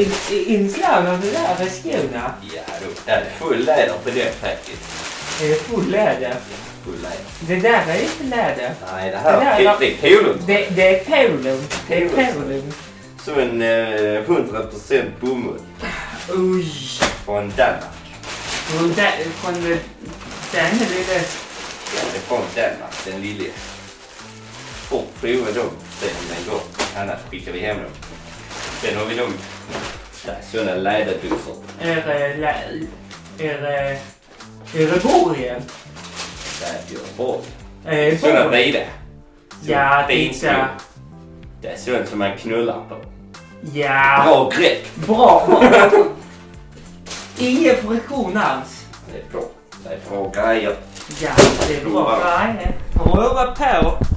in- inslag av det där med skorna. Ja, då är det full läder på det faktiskt. Är det full läder? Full läder. Det där är inte läder. Nej, det Det här är det är polon. Det, det är polon. Det är polon. Så en eh, 100% bomull Oj. från Danmark. Och där, från det, den lilla... Ja, det är från Danmark, den lille. Och prova dem sen en gång. Annars skickar vi hem dem. Sen har vi dem. Sådana läderbyxor. Är det... Är det... Är det borgen? Där är. Är det Sådana breda. Ja, titta. Det är sånt som man knullar på. Ja. Bra grepp. Bra. bra. Ingen friktion alls. Det är bra. Det är bra grejer. Ja, det är bra grejer. Prova på.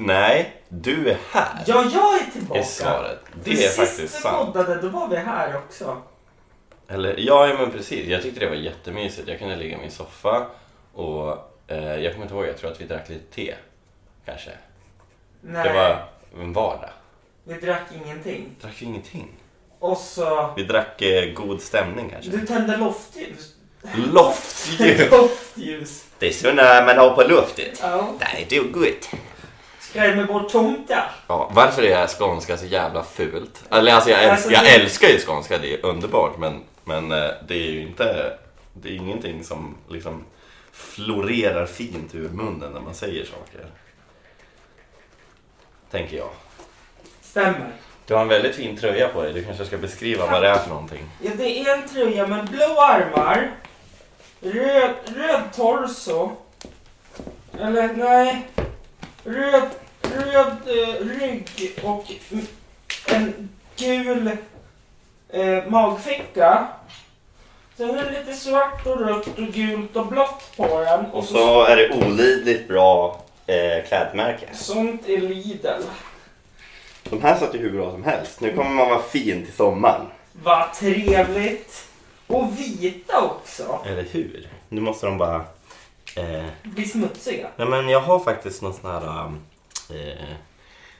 Nej, du är här. Ja, jag är tillbaka. Är svaret. Det För är sist faktiskt vi sant. poddade, då var vi här också. Eller ja, ja, men precis. Jag tyckte det var jättemysigt. Jag kunde ligga i min soffa och eh, jag kommer inte ihåg, jag tror att vi drack lite te. Kanske. Nej, Det var en vardag. vi drack ingenting. Drack vi ingenting? Och så... Vi drack eh, god stämning kanske. Du tände loftljus. Loftljus! loftljus. Det är såna man har på luftet. Ja. Det är gott. Skrämmer bort tomtar. Ja, varför är skånska så jävla fult? Eller alltså jag, Alltså, jag det- älskar ju skånska, det är underbart men, men eh, det är ju inte, det är ingenting som liksom florerar fint ur munnen när man säger saker. Tänker jag. Stämmer. Du har en väldigt fin tröja på dig, du kanske ska beskriva vad det är för någonting. Ja, det är en tröja med blå armar. Röd, röd torso. Eller nej. Röd, röd eh, rygg och en gul eh, magficka. Sen är det lite svart och rött och gult och blått på den. Och så är det olidligt bra eh, klädmärke. Sånt är Lidl. De här satt ju hur bra som helst. Nu kommer man vara fin till sommaren. Vad trevligt. Och vita också. Eller hur? Nu måste de bara... Eh, Blir smutsiga. nej men jag har faktiskt någon sån här... Eh,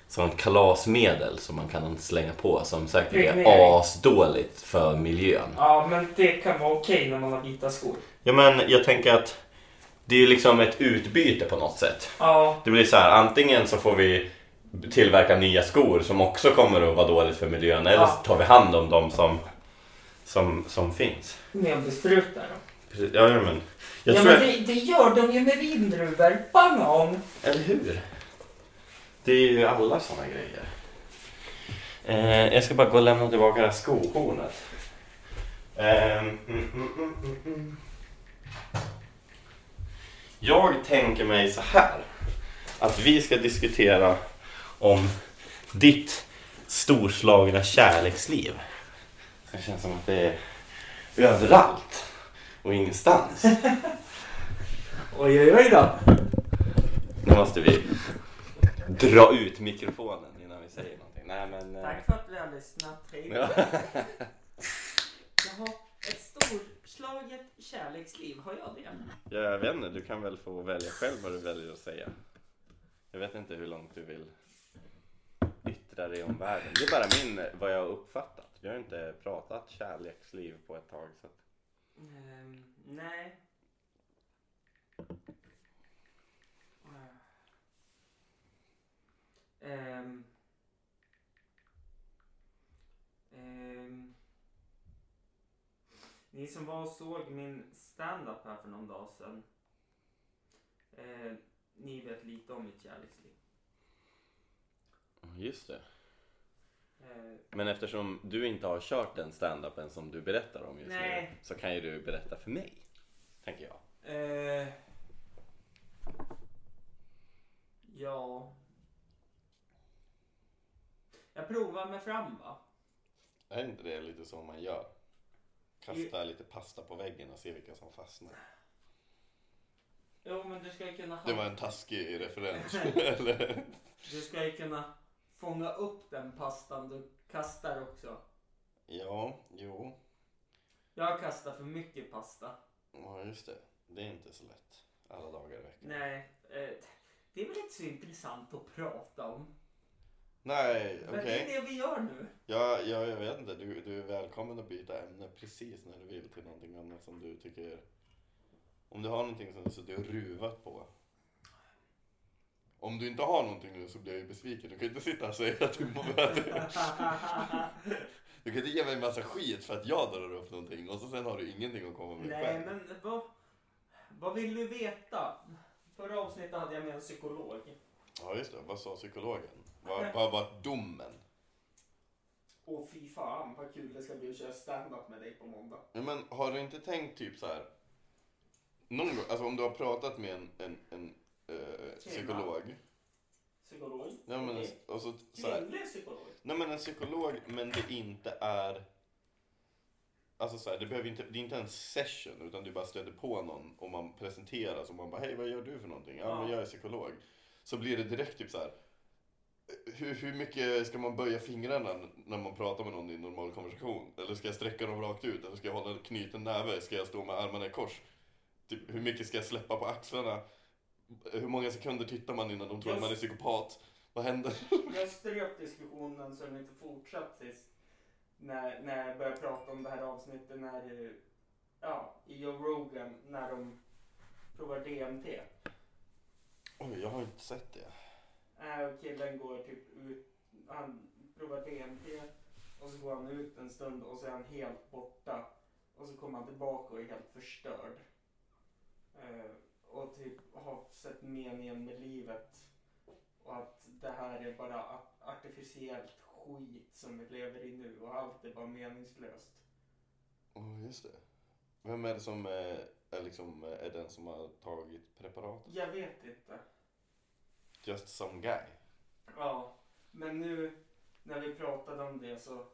sånt kalasmedel som man kan slänga på som säkert är asdåligt för miljön. Ja, men det kan vara okej när man har vita skor. Ja men jag tänker att det är liksom ett utbyte på något sätt. Ja, Det blir så här, antingen så får vi tillverka nya skor som också kommer att vara dåligt för miljön eller så tar vi hand om de som, som, som finns. med besprutar dem. Precis, Ja, men jag ja, men det, det gör de ju med vindruvor, banan. Eller hur? Det är ju alla såna grejer. Eh, jag ska bara gå och lämna tillbaka det här skohornet. Mm, mm, mm, mm, mm. Jag tänker mig så här. Att vi ska diskutera om ditt storslagna kärleksliv. Det känns som att det är överallt och ingenstans. Oj, oj, oj då. Nu måste vi dra ut mikrofonen innan vi säger någonting. Nej men... eh, Tack för att du har lyssnat. Hej. Ja. Jag har ett storslaget kärleksliv. Har jag det? Jag vet inte, du kan väl få välja själv vad du väljer att säga. Jag vet inte hur långt du vill yttra dig om världen. Det är bara min, vad jag har uppfattat. Jag har inte pratat kärleksliv på ett tag. Så att... Ehm, nej. Ehm. Ehm. Ni som var och såg min stand-up här för någon dag sedan. Eh, ni vet lite om mitt kärleksliv. Just det. Eh, Men eftersom du inte har kört den standupen som du berättar om just Nej. nu så kan ju du berätta för mig. Tänker jag. Eh, ja. Jag provar mig fram va? Är inte det lite så man gör? Kasta lite pasta på väggen och se vilka som fastnar. Jo men du ska ju kunna Det var en taskig referens. Eller? Du ska ju kunna fånga upp den pastan du kastar också. Ja, jo. Jag kastar för mycket pasta. Ja, just det. Det är inte så lätt alla dagar i veckan. Nej, eh, det är väl inte så intressant att prata om. Nej, Men okej. det är det vi gör nu. Ja, ja, jag vet inte. Du, du är välkommen att byta ämne precis när du vill till någonting annat som du tycker... Om du har någonting som du suttit och ruvat på. Om du inte har någonting nu så blir jag ju besviken. Du kan inte sitta och säga att du. Du kan inte ge mig en massa skit för att jag drar upp någonting och så sen har du ingenting att komma med Nej, själv. men vad, vad vill du veta? Förra avsnittet hade jag med en psykolog. Ja, just det. Vad sa psykologen? Vad, var domen? Och fy fan vad kul det ska bli att köra stand-up med dig på måndag. Ja, men har du inte tänkt typ så här. Någon gång, alltså om du har pratat med en, en, en eh, psykolog. Psykolog? Ja, men, Okej. och så, så här, Kvinnlig psykolog? nej men en psykolog men det inte är Alltså så här, det, behöver inte, det är inte en session utan du bara stöter på någon och man presenteras och man bara hej vad gör du för någonting? Ja, Ja. men jag är psykolog. Så blir det direkt typ så här. Hur, hur mycket ska man böja fingrarna när man pratar med någon i en normal konversation? Eller ska jag sträcka dem rakt ut? Eller ska jag hålla en knuten näve? Ska jag stå med armarna i kors? Typ, hur mycket ska jag släppa på axlarna? Hur många sekunder tittar man innan de tror att man är psykopat? Vad händer? Jag strök diskussionen så den inte fortsatt sist. När, när jag började prata om det här avsnittet när, ja, i Joe Rogan, när de provar DMT. Oj, jag har inte sett det. Äh, killen går typ ut, han provar DMT och så går han ut en stund och så är han helt borta. Och så kommer han tillbaka och är helt förstörd. Eh, och typ har sett meningen med livet. Och att det här är bara artificiellt skit som vi lever i nu och allt är bara meningslöst. Åh, just det. Vem är det som är, är, liksom, är den som har tagit preparatet? Jag vet inte. Just some guy. Ja, men nu när vi pratade om det så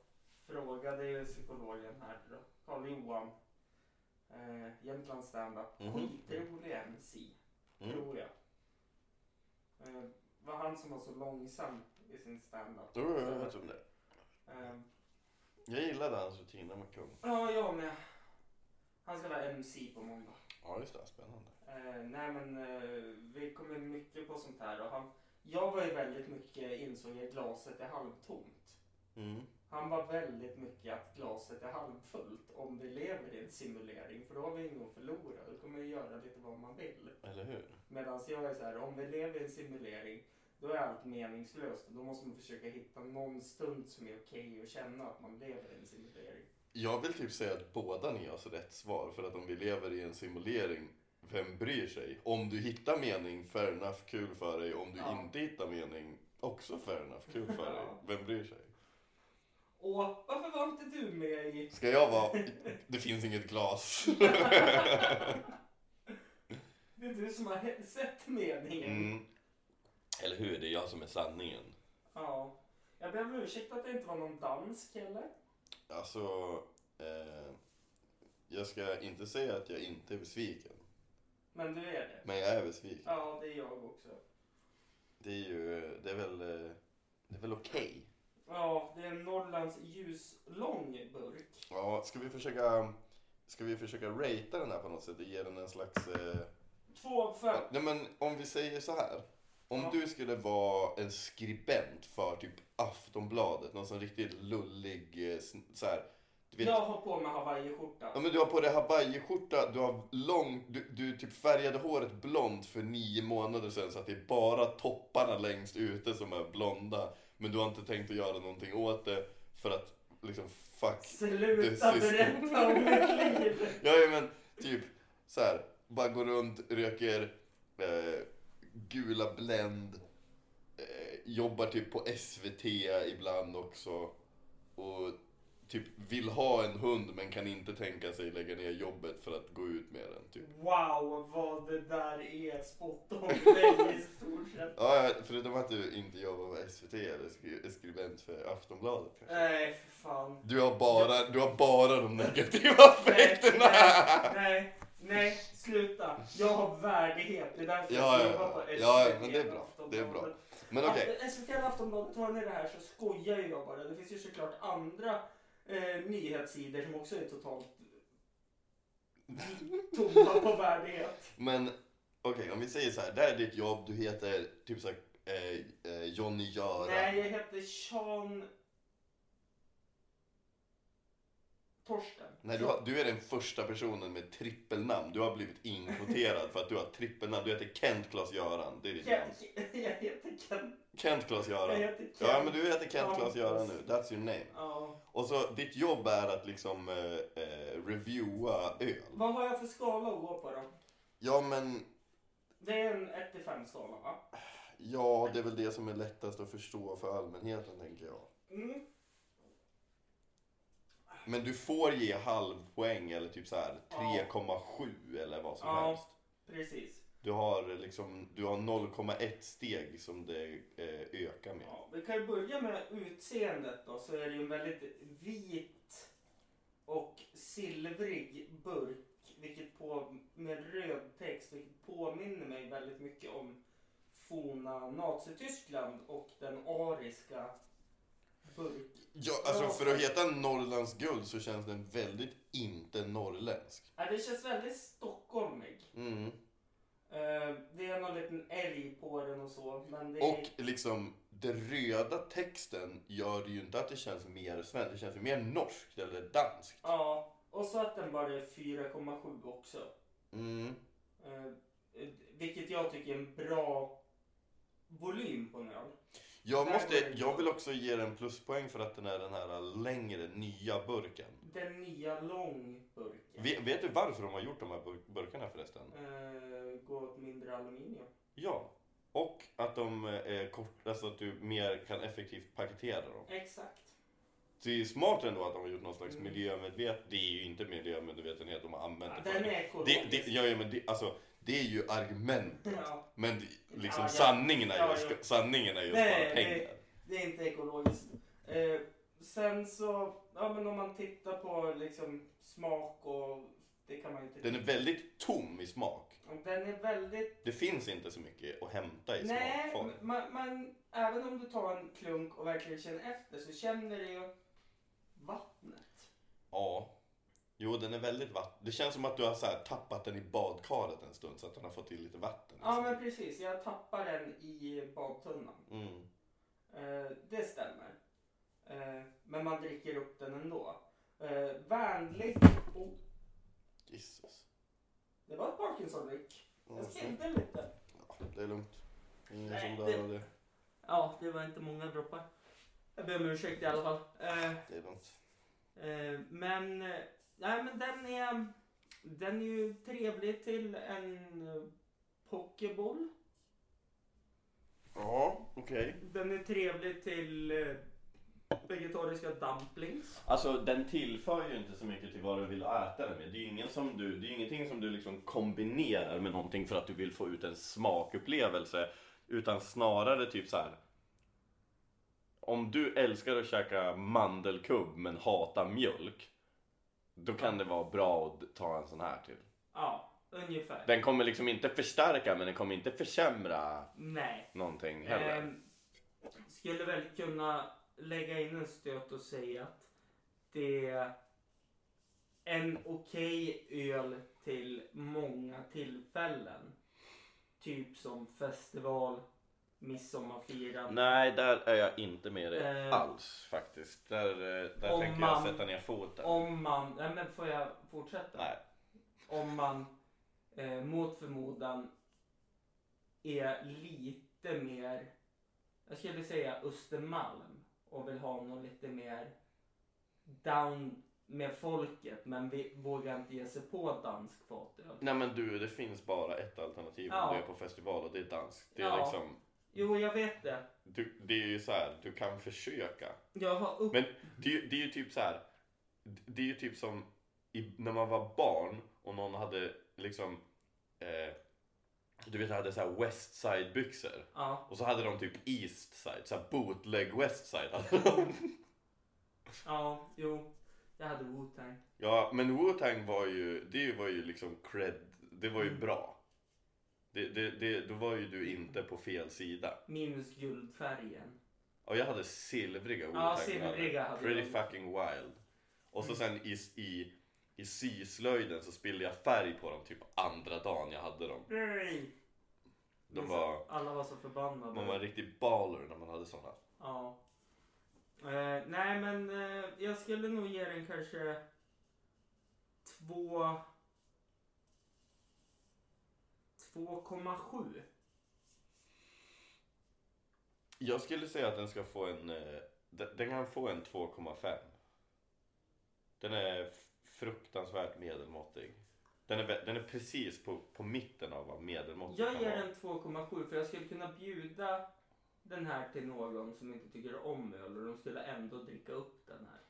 frågade ju psykologen här då, Carl-Johan, eh, Jämtlands standup, Mhm. skitrolig MC, Mm. tror jag. Eh, var han som var så långsam i sin standup. Jo, jag vet om det. Eh, Jag gillade hans rutiner med kung. ja, jag med. Han ska vara MC på måndag. Ja, just det. Spännande. Eh, nej men eh, vi kommer mycket på sånt här och han, jag var ju väldigt mycket insåg jag glaset är halvtomt. Mm. Han var väldigt mycket att glaset är halvfullt om vi lever i en simulering för då har vi inget att förlora. Då kommer vi göra lite vad man vill. Eller hur? Medan jag är så här, om vi lever i en simulering då är allt meningslöst och då måste man försöka hitta någon stund som är okej att känna att man lever i en simulering. Jag vill typ säga att båda ni har så rätt svar. För att om vi lever i en simulering, vem bryr sig? Om du hittar mening, fair enough, kul för dig. Om du Ja. inte hittar mening, också fair enough, kul för dig. Vem bryr sig? Och varför var inte du med i... Ska jag vara... Det finns inget glas. Det är du som har sett meningen. Mm. Eller hur? Det är jag som är sanningen. Ja. Jag ber om ursäkt att det inte var någon dansk eller? Alltså, eh, jag ska inte säga att jag inte är besviken. Men du är det? Men jag är besviken. Ja, det är jag också. Det är ju, det är väl, eh, det är väl okej. Ja, det är en Norrlands ljuslång burk. Ja, ska vi försöka, ska vi försöka ratea den här på något sätt och ge den en slags... Eh, Två av fem. nej men om vi säger så här. Om Ja. du skulle vara en skribent för typ Aftonbladet, någon sån riktigt lullig eh, sn- så här, vet, Jag har på mig hawaiiskjorta. Ja men du har på dig hawaiiskjorta, du har lång, du, du typ färgade håret blont för nio månader sedan så att det är bara topparna längst ute som är blonda. Men du har inte tänkt att göra någonting åt det för att liksom fuck Sluta berätta om mitt liv. Ja men typ så här, bara gå runt, röker, eh, Gula Blend. Eh, jobbar typ på SVT ibland också. Och typ vill ha en hund men kan inte tänka sig lägga ner jobbet för att gå ut med den. Typ. Wow, vad det där är spot on i stort sett. Ja, förutom att du inte jobbar på SVT eller skri- skribent för Aftonbladet kanske. Nej, för fan. Du har bara, du har bara de negativa Nej, aspekterna. nej, nej, nej, sluta. Jag har värdighet. Det är därför Ja, jag ja, jobbar på. SVT. Ja, men det är bra. Det är bra. Men okej. Att SVT och Aftonbladet hör ni det här så skojar jag bara. Det finns ju såklart andra eh, nyhetssidor som också är totalt tomma på värdighet. Men okej, om vi säger så här. Det här är ditt jobb. Du heter typ så här, eh, eh, Johnny Göran. Nej, jag heter Sean Torsten. Nej, du, har, du är den första personen med trippelnamn. Du har blivit inkvoterad för att du har trippelnamn. Du heter Kent Klas-Göran. Det är ditt namn. Jag heter Ken. Kent Jag Klas-Göran. heter. Ja, men du heter Kent. Klas-Göran nu. That's your name. Ja. Och så ditt jobb är att liksom eh, eh, reviewa öl. Vad har jag för skala att gå på då? Ja, men Det är en 1 till 5 skala va? ja, det är väl det som är lättast att förstå för allmänheten, tänker jag. Mm. Men du får ge halvpoäng eller typ så här Ja. 3,7 eller vad som Ja. helst. Precis. Du har liksom, du har 0,1 steg som det eh, ökar med. Ja, vi kan ju börja med utseendet då. Så är det ju en väldigt vit och silvrig burk. Vilket på, med röd text. Vilket påminner mig väldigt mycket om forna Nazityskland och den ariska. Ja, alltså för att heta Norrlands guld så känns den väldigt inte norrländsk. Ja, det känns väldigt stockholmig. Mm. Eh, det är någon liten älg på den och så. Men det är... Och liksom, den röda texten gör det ju inte att det känns mer svenskt. Det känns ju mer norskt eller danskt. Ja, och så att den bara är 4,7 också. Mm. Eh, vilket jag tycker är en bra volym på en öl. Jag, måste, jag vill också ge den pluspoäng för att den är den här längre, nya burken. Den nya långburken. Vet, vet du varför de har gjort de här bur- burkarna förresten? Eh, går åt mindre aluminium. Ja. Och att de är kort, alltså att du mer kan effektivt paketera dem. Exakt. Det är smart ändå att de har gjort någon slags Mm. miljömedvetenhet. Det är ju inte miljömedvetenhet de har använt det Den är Det, ekologisk. det, ja, ja, men det, alltså, det är ju argumentet. Ja, Men det, liksom Ja, ja. sanningen är ju, sanningen är ju Nej, spara pengar. det- det är inte ekologiskt. Eh, sen så, ja men om man tittar på liksom smak och det kan man inte... Den är väldigt tom i smak. Den är väldigt Det finns inte så mycket att hämta i Nej, smakform. man, man, även om du tar en klunk och verkligen känner efter så känner du ju vattnet. Ja. Jo, den är väldigt vatten. Det känns som att du har så här tappat den i badkaret en stund så att den har fått till lite vatten. Ja men precis, jag tappar den i badtunnan. Mm. Eh, det stämmer. Eh, men man dricker upp den ändå. Eh, vänlig. Oh, Jesus. det var ett Parkinson-dryck. Ja, Jag spillde lite. ja, det är lugnt. Ingen Nej, som dör av det. Ja, det var inte många droppar. Jag ber om ursäkt i alla fall. Eh, Det är lugnt. Eh, men, nej, men den är, den är ju trevlig till en pokeboll. Ja, okej. Den är trevlig till eh, vegetariska dumplings. Alltså den tillför ju inte så mycket till vad du vill äta den med. Det är ju ingen som du, det är ingenting som du liksom kombinerar med någonting för att du vill få ut en smakupplevelse. Utan snarare typ så här. Om du älskar att käka mandelkubb men hatar mjölk. Då kan det vara bra att ta en sån här till. Ja, ungefär. Den kommer liksom inte förstärka men den kommer inte försämra Nej. någonting heller. Ehm, skulle väl kunna lägga in en stöt och säga att det är en okej öl till många tillfällen. Typ som festival, midsommarfirande. Nej, där är jag inte med dig Eh, alls faktiskt. Där, eh, där tänker man- jag sätta ner foten. Om man, nej men får jag fortsätta? Nej. Om man eh, mot förmodan är lite mer, jag skulle säga Östermalm och vill ha något lite mer down med folket men vi vågar inte ge sig på dansk fatöl. Nej men du, det finns bara ett alternativ Ja. om du är på festival och det är dansk. Det är Ja. liksom, Jo, jag vet det. du, det är ju så här, du kan försöka. Jag har upp... Men det, är det är ju typ så här. Det är ju typ som i, när man var barn och någon hade liksom eh, du vet, hade så här West Side byxor Ja, och så hade de typ East Side, så här bootleg West Side hade de. ja, jo. Jag hade Wu-Tang. Ja, men Wu-Tang var ju, det var ju liksom cred, det var ju bra. Det, det, det, då var ju du inte på fel sida. Minus guldfärgen. Och jag hade silvriga Ja, silvriga hade Pretty jag. fucking wild. Och så sen i, i, i syslöjden så spillde jag färg på dem typ andra dagen jag hade dem. Nej. De var, Alla var så förbannade. man var en riktig baller när man hade såna. Ja. Eh, nej men eh, jag skulle nog ge den kanske två... 2,7. Jag skulle säga att den ska få en, eh, den den kan få en 2,5. Den är fruktansvärt medelmåttig. Den är, den är precis på, på mitten av vad medelmåttig Jag kan ger vara. den 2,7 för jag skulle kunna bjuda den här till någon som inte tycker om öl och de skulle ändå dricka upp den här.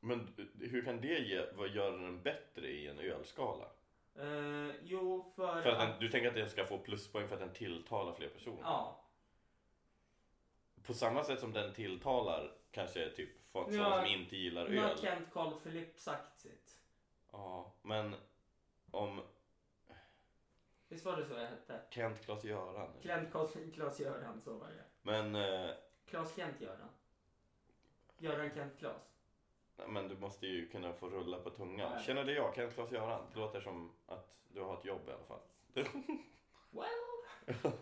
Men eh, hur kan det ge, vad göra den bättre i en ölskala? Eh, jo, för, För att den, du tänker att den ska få pluspoäng för att den tilltalar fler personer? Ja, På samma sätt som den tilltalar kanske typ folk Ja, som inte gillar nu har öl. Kent Carl Philip sagt sitt. Ja, men om Visst var det så jag hette? Kent Klas-Göran. eller? Kent Carl- Klas Göran, så var det. Men, eh, Klas Kent Göran. Göran Kent Klas. Men du måste ju kunna få rulla på tungan. Nej. Känner det jag, Kent Klas-Göran? Det låter som att du har ett jobb i alla fall. Well.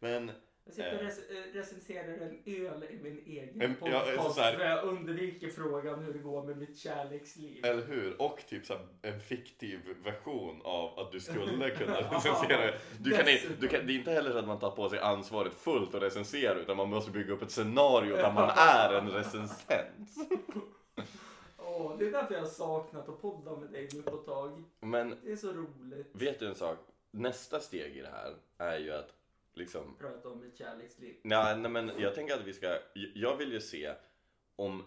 Men Jag sitter och Eh. eh, recenserar en öl i min egen En- ja, podcast så här- för jag undviker frågan hur det går med mitt kärleksliv. Eller hur? Och typ så här, en fiktiv version av att du skulle kunna recensera. Du kan, du kan, det är inte heller så att man tar på sig ansvaret fullt och recenserar utan man måste bygga upp ett scenario där man är en recensent. Åh, det är därför jag har saknat att podda med dig nu på ett tag. Men Det är så roligt. vet du en sak? Nästa steg i det här är ju att liksom Prata om mitt kärleksliv. Nej, nej men jag tänker att vi ska, jag vill ju se om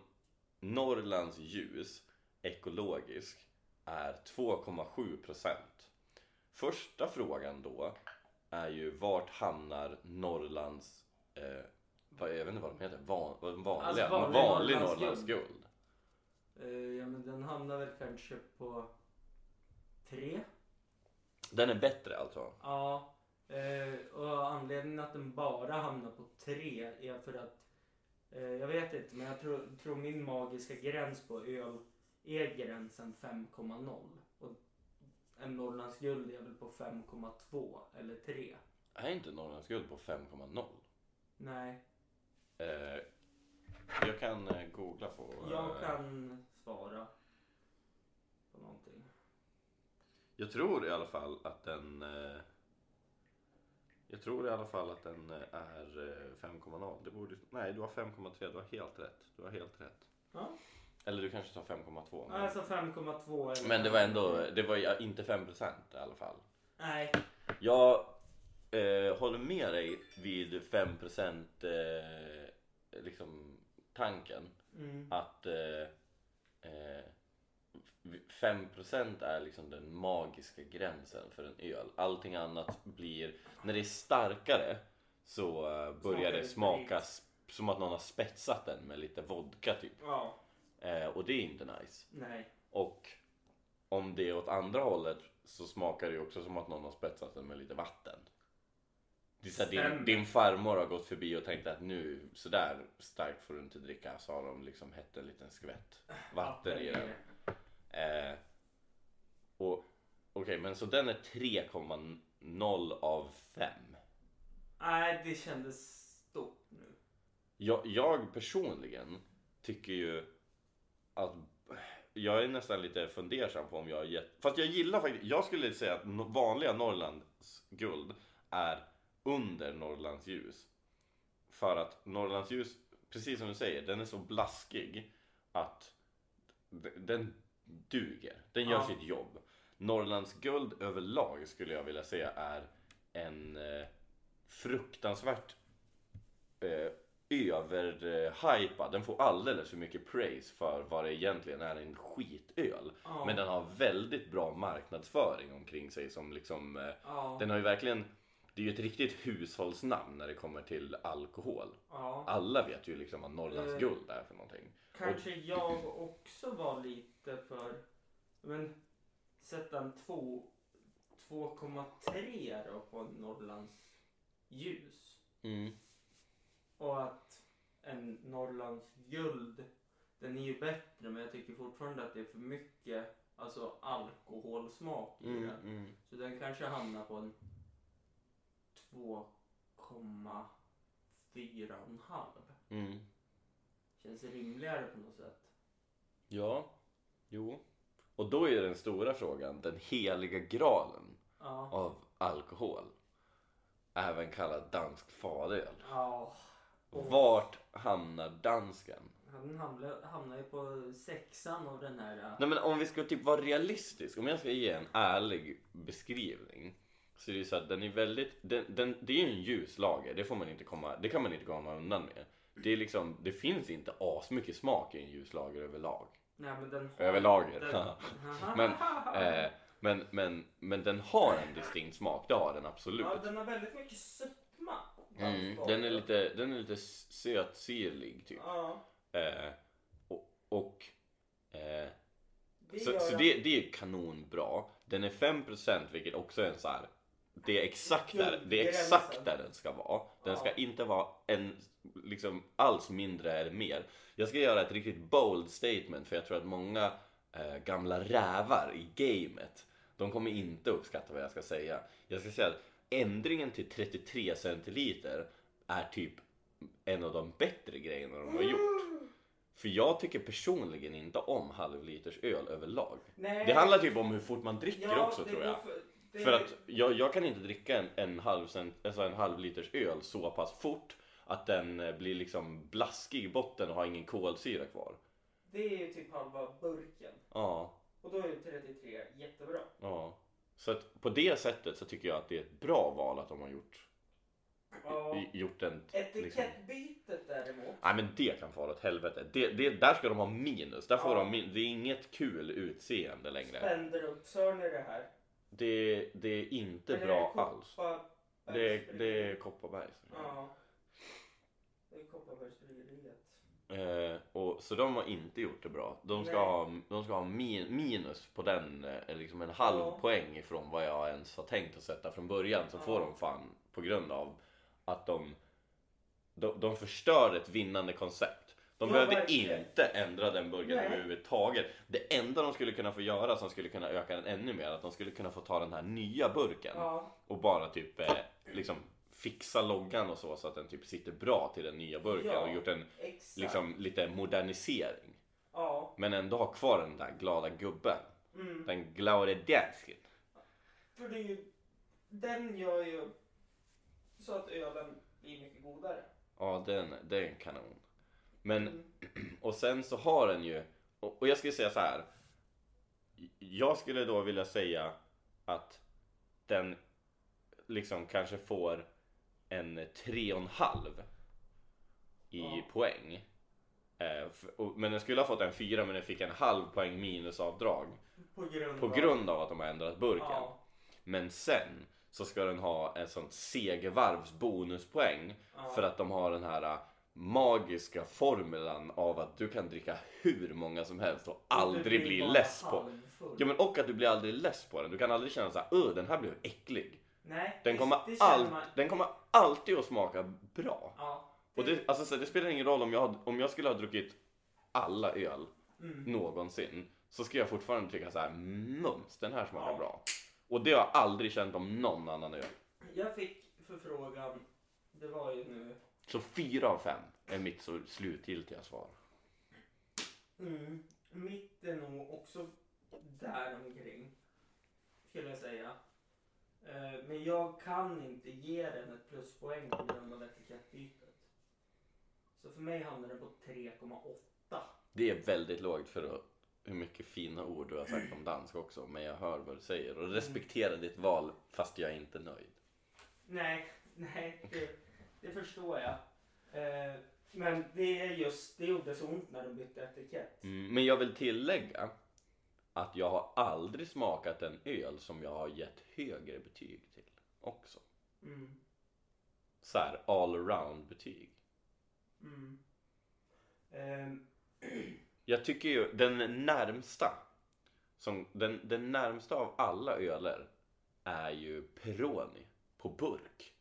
Norrlands ljus ekologisk är 2,7 procent. Första frågan då är ju vart hamnar Norrlands, eh, vad, jag vet inte vad de heter, van, vad- vanliga, Alltså, vanlig vanlig Norrlands Norrlands guld. Eh, ja, men den hamnar väl kanske på tre. Den är bättre alltså? Ja. Eh, och anledningen att den bara hamnar på tre är för att eh, jag vet inte, men jag tror, tror min magiska gräns på öl är gränsen 5,0. Och en Norrlands guld är väl på 5,2 eller 3. Är inte Norrlands guld på 5,0? Nej, Eh, jag kan googla på... jag kan svara på någonting. Jag tror i alla fall att den... Eh, jag tror i alla fall att den eh, är eh, 5,0. Det borde... Nej, du har 5,3. Du har helt rätt. Du har helt rätt. Ja. Eller du kanske sa 5,2. Men, Alltså 5,2 eller men det var ändå... Det var ju inte 5% i alla fall. Nej, Jag eh, håller med dig vid 5% eh, liksom tanken. mm. att eh, eh, 5% är liksom den magiska gränsen för en öl. Allting annat blir, när det är starkare så eh, börjar det smaka som att någon har spetsat den med lite vodka typ. ja, Eh, och det är inte nice. nej. Och om det är åt andra hållet så smakar det också som att någon har spetsat den med lite vatten. Det är så din, din farmor har gått förbi och tänkt att nu sådär starkt får du inte dricka. Så har de liksom hett en liten skvätt vatten i den. Eh, och Okej, men så den är 3,0 av 5. Nej, det kändes stort nu. Jag, jag personligen tycker ju att jag är nästan lite fundersam på om jag har gett... Fast jag gillar faktiskt, jag skulle säga att vanliga Norrlands guld är under Norrlands ljus. För att Norrlands ljus, precis som du säger, den är så blaskig att den duger. Den gör Ja. sitt jobb. Norrlands guld överlag skulle jag vilja säga är en eh, fruktansvärt eh, överhypad. Den får alldeles för mycket praise för vad det egentligen är en skitöl. Ja. Men den har väldigt bra marknadsföring omkring sig som liksom Ja. Den har ju verkligen Det är ju ett riktigt hushållsnamn när det kommer till alkohol. Ja. Alla vet ju liksom vad Norrlands Eh. guld är för någonting. Kanske jag också var lite för... Men sätta en två- 2,3 då på Norrlands ljus. Mm. Och att en Norrlands guld, den är ju bättre men jag tycker fortfarande att det är för mycket alltså alkoholsmak i Mm, den. mm. Så den kanske hamnar på en 2,4,5. Mm. Känns rimligare på något sätt. Ja, jo. Och då är den stora frågan, den heliga graalen Ja. av alkohol. Även kallad dansk fadöl. Ja. Och Vart hamnar dansken? han hamnar, hamnar ju på sexan av den här... äh, Nej men om vi ska typ vara realistisk, om jag ska ge en ärlig beskrivning. Så är det ju så att den är väldigt, den, den, det är ju en ljus lager, det får man inte komma, det kan man inte komma undan med. Det är liksom, det finns inte asmycket smak i en ljus lager överlag. Nej men den har... Överlager. Den, Men, eh, men, men, men den har en distinkt smak, det har den absolut. ja, den har väldigt mycket sötma. Mm, den är lite, den är lite sötsyrlig typ. Ja. Eh, och och eh, Det så så det, det är kanonbra. Den är 5% vilket också är en så här. Det är exakt där, det är exakt där den ska vara. Den ska inte vara en, liksom alls mindre eller mer. Jag ska göra ett riktigt bold statement för jag tror att många eh, gamla rävar i gamet de kommer inte uppskatta vad jag ska säga. Jag ska säga att ändringen till 33 centiliter är typ en av de bättre grejerna de har gjort. För jag tycker personligen inte om halvliters öl överlag. Nej. Det handlar typ om hur fort man dricker Ja, också tror jag. För, För att jag, jag kan inte dricka en, en, halv, cent, alltså en halv liters öl så pass fort att den eh, blir liksom blaskig i botten och har ingen kolsyra kvar. det är ju typ halva burken. Ja, Och då är ju 33 jättebra. ja. Så att på det sättet så tycker jag att det är ett bra val att de har gjort, Ja. i- gjort en... Liksom. Etikettbytet däremot. Nej men det kan fara åt helvete. Det, det, där ska de ha minus. Där får Ja. de min, det är inget kul utseende längre. Spenderups, hör ni det här? Det, det är inte Eller bra är alls. Kopparbergs Det, det bryggeri? är Kopparbergs. Ja. Det är Kopparbergsbryggeriet. Eh, och, så de har inte gjort det bra. De ska Nej. ha, de ska ha min, minus på den, eh, liksom en halv Ja. poäng ifrån vad jag ens har tänkt att sätta från början. Så Ja. får de fan på grund av att de, de, de förstör ett vinnande koncept. De Ja, behövde verkligen. inte ändra den burgaren Nej. överhuvudtaget. Det enda de skulle kunna få göra som skulle kunna öka den ännu mer, att de skulle kunna få ta den här nya burken Ja. och bara typ eh, liksom fixa loggan och så så att den typ sitter bra till den nya burken Ja. och gjort en Exakt. liksom lite modernisering. Ja. Men ändå ha kvar den där glada gubben. Mm. Den glada dansken. För det är ju, den gör ju så att ölen blir mycket godare. Ja, den, den är en kanon. Men, Mm. och sen så har den ju, och, och jag skulle säga så här. Jag skulle då vilja säga att den liksom kanske får en tre och en halv i Ja. poäng. Eh, men den skulle ha fått en fyra men den fick en halv poäng minusavdrag. På grund På grund av att de har ändrat burken. Ja. Men sen så ska den ha en sån segervarvs bonuspoäng Ja. för att de har den här magiska formulan av att du kan dricka hur många som helst och Det aldrig bli less på. halvfull. Ja men och att du blir aldrig less på den. Du kan aldrig känna så här, "Öh, den här blev äcklig. Nej, Den det- kommer, det känner allt, man- den kommer alltid att smaka bra. Ja. Och det, alltså, så det spelar ingen roll om jag, om jag skulle ha druckit alla öl Mm. någonsin så ska jag fortfarande tycka så här, mums, den här smakar Ja. bra. Och det har jag aldrig känt om någon annan öl. Jag fick förfrågan, det var ju nu, Så fyra av fem är mitt så slutgiltiga svar. mm, mitt är nog också där omkring skulle jag säga. Eh, Men jag kan inte ge den ett pluspoäng på grund av etikettbytet. Så för mig hamnar den på 3,8. Det är väldigt lågt för hur mycket fina ord du har sagt om dansk också. Men jag hör vad du säger och respekterar ditt val fast jag är inte nöjd. Nej, nej, det, det förstår jag. Eh, men det är just, det gjorde så ont när de bytte etikett. Mm, men jag vill tillägga att jag har aldrig smakat en öl som jag har gett högre betyg till också. Mm, Så här all around betyg. mm. Ehm, Jag tycker ju den närmsta, som, den, den närmsta av alla öler är ju Peroni på burk.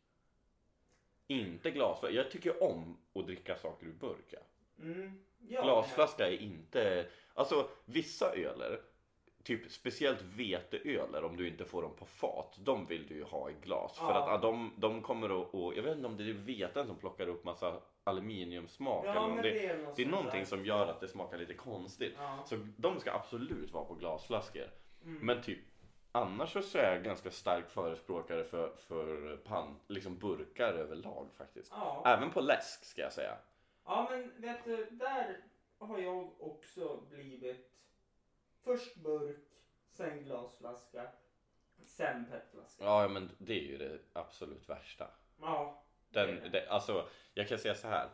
Inte glasflaska. Jag tycker om att dricka saker ur burk. Ja. mm, ja, Glasflaska är inte... Alltså vissa öler, typ speciellt veteöler om du inte får dem på fat, de vill du ju ha i glas. För Ja. att de, de kommer att... Och, jag vet inte om det är veten som plockar upp massa aluminiumsmak. Eller om men det, det är något det är sånt någonting där. som gör att det smakar lite konstigt. Ja. Så de ska absolut vara på glasflaskor. Mm. Men typ annars så är jag ganska stark förespråkare för, för pan, liksom burkar överlag faktiskt. Ja. Även på läsk ska jag säga. ja, men vet du, där har jag också blivit först burk, sen glasflaska, sen petflaska. Ja men det är ju det absolut värsta. Ja. Den, det är det. det, alltså, jag kan säga så här.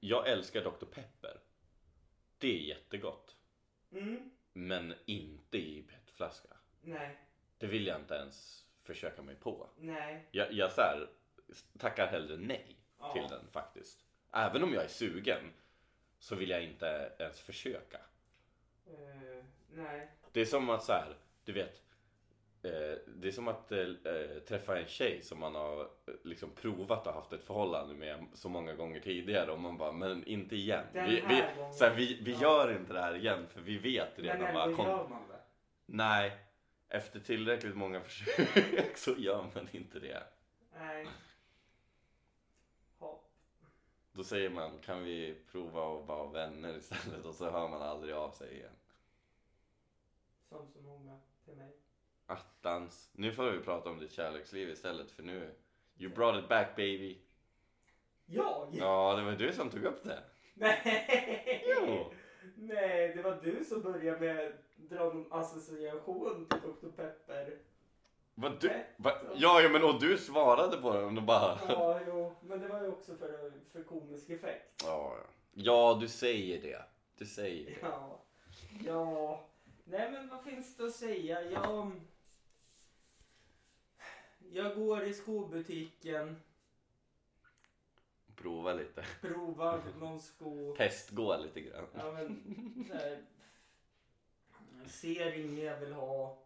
Jag älskar Dr. Pepper. Det är jättegott. Mm, Men inte i petflaska. Nej, Det vill jag inte ens försöka mig på. nej. Jag, jag så här, tackar hellre nej Ja. till den faktiskt. Även om jag är sugen så vill jag inte ens försöka. Eh, nej. Det är som att så här, du vet. Eh, det är som att eh, träffa en tjej som man har liksom provat och haft ett förhållande med så många gånger tidigare och man bara, men inte igen. Den Vi, vi, här gången. så här, vi, vi Ja. gör inte det här igen för vi vet Men redan vad ändå kom- gör man det. Nej, efter tillräckligt många försök så gör man inte det. Nej. Hopp. Då säger man, kan vi prova att vara vänner istället? Och så hör man aldrig av sig igen. Som så många till mig. Attans. Nu får vi prata om ditt kärleksliv istället för nu. You brought it back baby. Jag? Ja, det var du som tog upp det. Nej! Jo. Nej, det var du som började med dra någon association till Dr. Pepper. Vad du? Va? Ja, ja, men och du svarade på den och bara... Ja, jo, men det var ju också för, för komisk effekt. Ja, ja. ja, du säger det. Du säger det. Ja. Ja. Nej, men vad finns det att säga? Jag... Jag går i skobutiken, Prova lite. provar någon sko. Testgå lite grann. Ja, men, här, ser inget jag vill ha.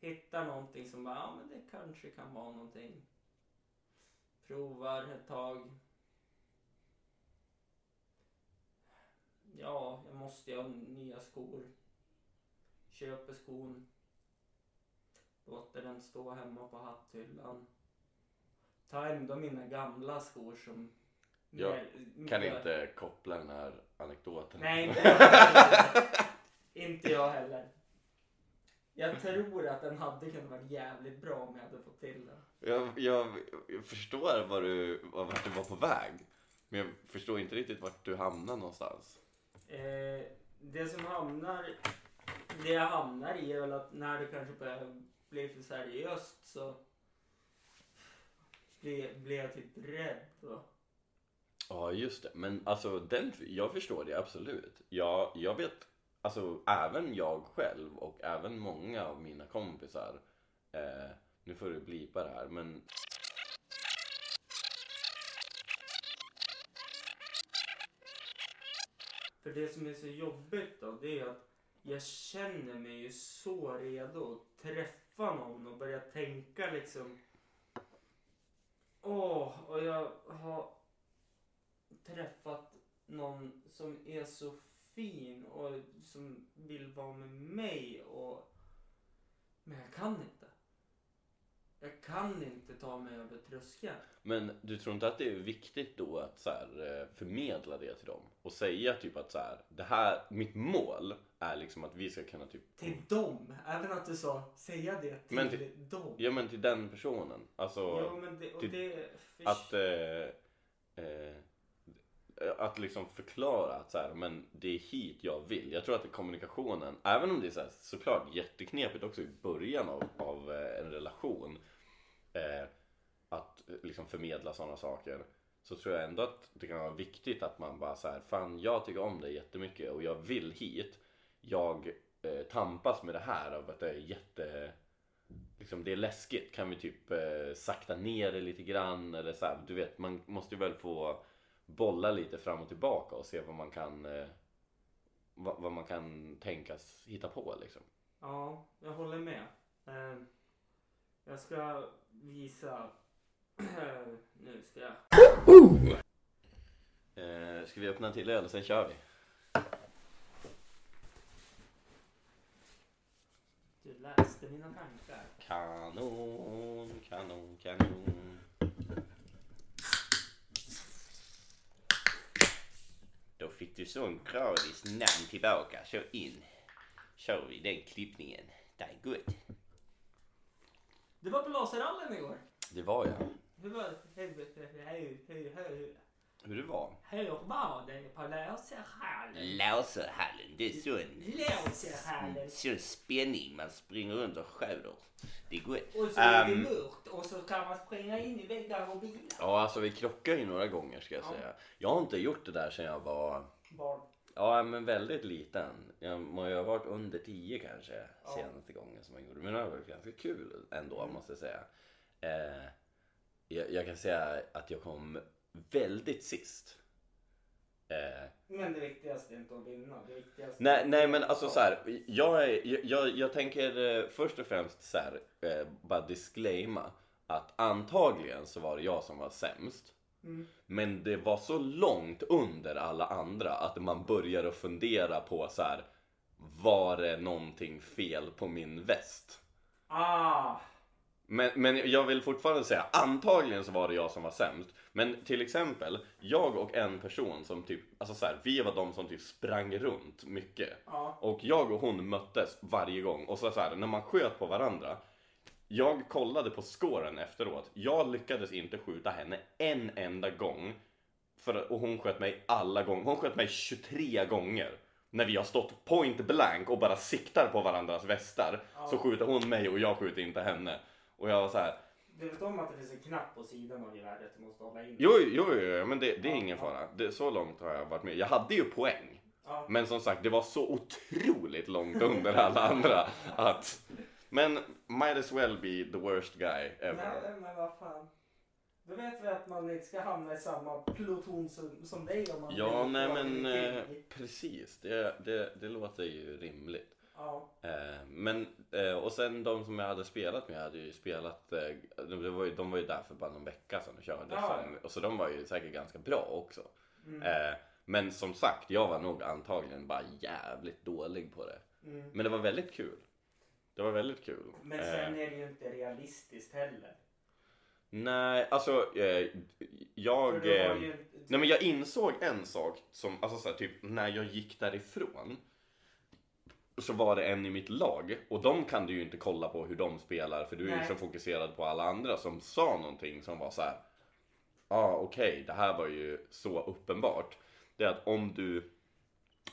Hittar någonting som bara, ja men det kanske kan vara någonting. Provar ett tag. Ja, jag måste ju ha nya skor. Köper skon. Låter den stå hemma på hatthyllan. Tar ändå mina gamla skor som... Jag Kan inte koppla den här anekdoten. Nej, heller. Inte jag heller. Jag tror att den hade kunnat vara jävligt bra om jag hade fått till den. Jag, jag, jag förstår var du, vart du var på väg. Men jag förstår inte riktigt vart du hamnar någonstans. Eh, det som hamnar, det jag hamnar i är väl att när det kanske börjar bli för seriöst så blir, blir jag typ rädd. Va? Ja, just det. Men alltså, den, jag förstår det absolut. Jag, jag vet, alltså även jag själv och även många av mina kompisar. Eh, nu får du blipa det här, men För det som är så jobbigt då, det är att jag känner mig ju så redo att träffa någon och börja tänka liksom. Åh, och jag har träffat någon som är så fin och som vill vara med mig och... Men jag kan inte. Jag kan inte ta mig över tröskeln. Men du tror inte att det är viktigt då att så här, eh, förmedla det till dem? Och säga typ att så här, det här, mitt mål är liksom att vi ska kunna typ Till dem, även att du sa säga det till, Men till- dem. Ja men till den personen. Alltså Jo, men det, och till- det, för, att... Eh, eh, Eh, att liksom förklara att så här, men det är hit jag vill. Jag tror att det är kommunikationen, även om det är så här, såklart jätteknepigt också i början av, av eh, en relation. Eh, att eh, liksom förmedla sådana saker. Så tror jag ändå att det kan vara viktigt att man bara så här, fan jag tycker om dig jättemycket och jag vill hit. Jag eh, tampas med det här av att det är jätte liksom det är läskigt. Kan vi typ eh, sakta ner det lite grann eller så här, du vet man måste ju väl få bolla lite fram och tillbaka och se vad man kan eh, vad, vad man kan tänkas hitta på liksom. Ja, jag håller med. Eh, jag ska visa... nu ska jag... Eh, ska vi öppna en till öl och sen kör vi? Du läste mina tankar. Kanon, kanon, kanon. Du sån gradis namn tillbaka. Så in. Kör vi den klippningen. Det är gott. Du var på laserrallen igår. Det var jag. Hur var det? Hur, hur, hur, hur, Hur det var? hur var det på laserhallen? Laserhallen, det är sån, Laserhallen. sån spänning. Man springer runt och skjuter. Det är gott. Och så är det Ehm, mörkt och så kan man springa in i väggar och bilar. Ja, alltså vi krockade ju några gånger ska jag Ja. säga. Jag har inte gjort det där sedan jag var Barn. Ja, men väldigt liten. Jag må ju ha varit under 10 kanske Ja. senaste gången som jag gjorde. Men det har varit ganska kul ändå Mm. måste jag säga. Eh, jag, jag kan säga att jag kom väldigt sist. Eh, Men det viktigaste är inte att vinna. Det viktigaste nej, nej men alltså så här, jag, är, jag, jag tänker eh, först och främst så här, eh, bara disclaima att antagligen så var det jag som var sämst. Mm. Men det var så långt under alla andra att man börjar att fundera på så här. Var det någonting fel på min väst? Ah! Men, men jag vill fortfarande säga, antagligen så var det jag som var sämst. Men till exempel, jag och en person som typ, alltså så här, vi var de som typ sprang runt mycket. Ja. Och jag och hon möttes varje gång. Och så, så här, när man sköt på varandra. Jag kollade på scoren efteråt. Jag lyckades inte skjuta henne en enda gång. För, och hon sköt mig alla gånger. Hon sköt mig 23 gånger. När vi har stått point blank och bara siktar på varandras västar. Ja. Så skjuter hon mig och jag skjuter inte henne. Och jag var så här. Du vet om att det finns en knapp på sidan av geväret du måste hålla in? Jo, jo, jo, jo men det, det är Ja, ingen fara. Det, så långt har jag varit med. Jag hade ju poäng. Ja. Men som sagt, det var så otroligt långt under alla andra att... Men might as well be the worst guy ever. Nej, men vad fan. Då vet vi att man inte ska hamna i samma pluton som, som dig om man Ja, nej men en eh, precis. Det, det, det låter ju rimligt. Ja. Eh, men, eh, och sen de som jag hade spelat med hade ju spelat, eh, de, var ju, de var ju där för bara någon vecka sedan och körde. Ja, som, och så de var ju säkert ganska bra också. Mm. Eh, men som sagt, jag var nog antagligen bara jävligt dålig på det. Mm. Men det var väldigt kul. Det var väldigt kul. Men Eh, sen är det ju inte realistiskt heller. Nej, alltså eh, jag... Eh, ju, nej men jag insåg en sak som, alltså så här, typ när jag gick därifrån. Så var det en i mitt lag och de kan du ju inte kolla på hur de spelar för du är ju så fokuserad på alla andra som sa någonting som var så här. Ja ah, okej, det här var ju så uppenbart. Det är att om du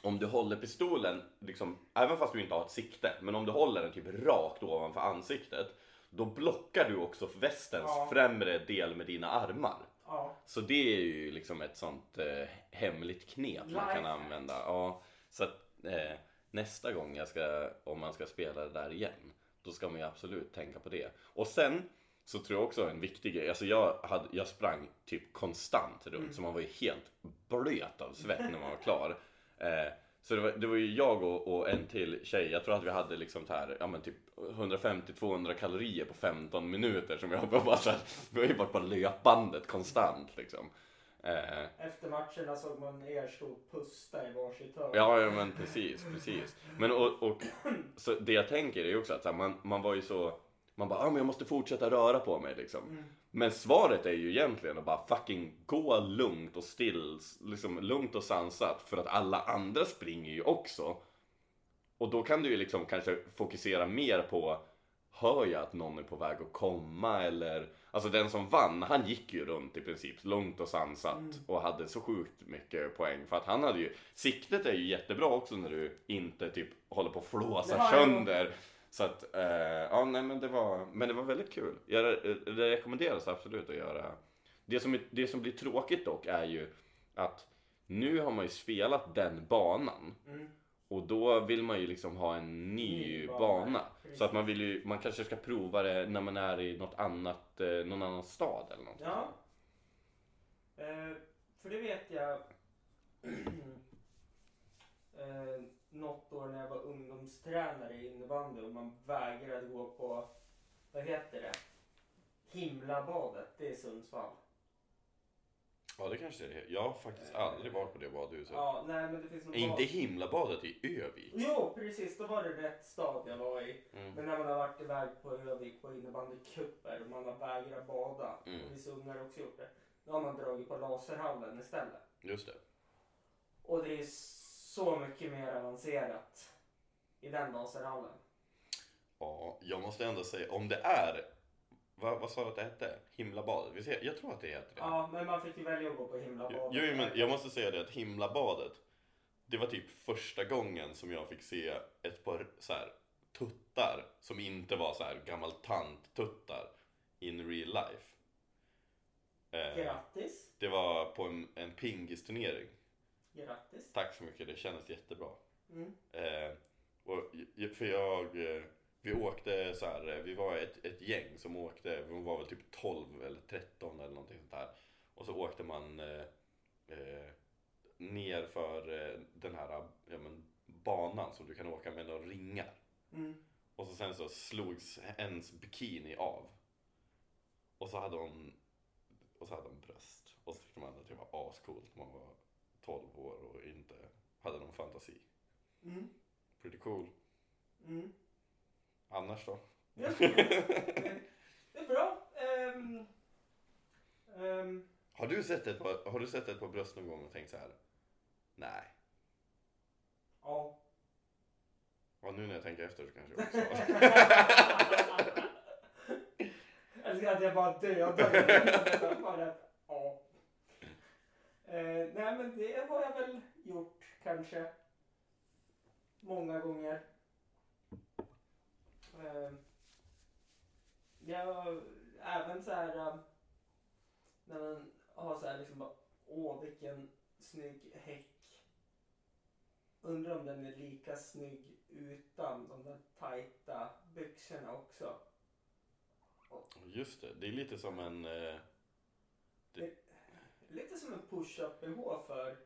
om du håller pistolen, liksom, även fast du inte har ett sikte, men om du håller den typ rakt ovanför ansiktet, då blockar du också västens Ja. främre del med dina armar. ja. Så det är ju liksom ett sånt eh, hemligt knep man kan använda. Ja, så att, eh, nästa gång jag ska, om man ska spela det där igen, då ska man ju absolut tänka på det. Och sen så tror jag också en viktig grej, alltså jag, hade, jag sprang typ konstant runt Mm. så man var ju helt blöt av svett när man var klar. Eh, så det var, det var ju jag och, och en till tjej, jag tror att vi hade liksom här, ja men typ 150-200 kalorier på 15 minuter som jag bara så här, vi har ju varit på löpbandet konstant liksom. Eh, Efter matcherna såg man er stå och pusta i varsitt hörn. Ja, ja men precis, precis. Men och, och så det jag tänker är ju också att här, man, man var ju så, man bara, ah, men jag måste fortsätta röra på mig liksom. Mm. Men svaret är ju egentligen att bara fucking gå lugnt och still, liksom lugnt och sansat för att alla andra springer ju också. Och då kan du ju liksom kanske fokusera mer på hör jag att någon är på väg att komma eller Alltså den som vann, han gick ju runt i princip lugnt och sansat Mm. och hade så sjukt mycket poäng för att han hade ju Siktet är ju jättebra också när du inte typ håller på att flåsa sönder Så att, eh, ja nej men det var, men det var väldigt kul Jag re- det rekommenderas absolut att göra det som, det som blir tråkigt dock är ju att nu har man ju spelat den banan Mm. och då vill man ju liksom ha en ny, Ny bana, bana. Så att man vill ju, man kanske ska prova det när man är i något annat, eh, någon annan stad eller något. Ja. Eh, för det vet jag. eh, något år när jag var ungdomstränare i innebandy och man vägrade gå på, vad heter det? Himlabadet, det är Sundsvall. Ja det kanske det är. Jag har faktiskt aldrig varit på det badhuset. Ja, nej men det finns något inte himlabadet i Övik? Jo, precis. Då var det rätt stad jag var i. Mm. Men när man har varit iväg på Övik på innebandycuper och man har vägrat bada. Mm. Och vissa ungar har också gjort det. Då har man dragit på laserhallen istället. Just det. Och det är så mycket mer avancerat i den laserhallen. Ja, jag måste ändå säga om det är, vad, vad sa du att det hette? Himlabadet? Vi ser, jag tror att det heter det. Ja, men man fick ju välja att gå på himlabadet. Jo, men jag måste säga det att Himlabadet, det var typ första gången som jag fick se ett par så här, tuttar som inte var så här gammal tant-tuttar in real life. Eh, Grattis. det var på en, en pingisturnering. Grattis. Tack så mycket, det kändes jättebra. Mm. Eh, och, för jag, eh, vi åkte så här, eh, vi var ett, ett gäng som åkte, vi var väl typ 12 eller 13 eller någonting sånt där. Och så åkte man eh, eh, ner för eh, den här ja, men, banan som du kan åka med några ringar. Mm. Och så sen så slogs ens bikini av. Och så hade hon, och så hade hon bröst. Och så tyckte man att det var ascoolt. Man var 12 år och inte hade någon fantasi. Mm. Pretty cool. Mm. Annars då? Ja. det är bra. Ehm, ehm, Har du sett ett par, har du sett ett par bröst någon gång och tänkt så här? Nej. ja. Ja, nu när jag tänker efter så kanske jag också har. Jag älskar att jag bara dödar ja. Eh, nej men det har jag väl gjort kanske. Många gånger. Eh, jag även så här eh, när man har så här liksom bara, åh vilken snygg häck. Undrar om den är lika snygg utan de där tajta byxorna också. Just det, det är lite som en... Eh, Lite som en push-up bh för...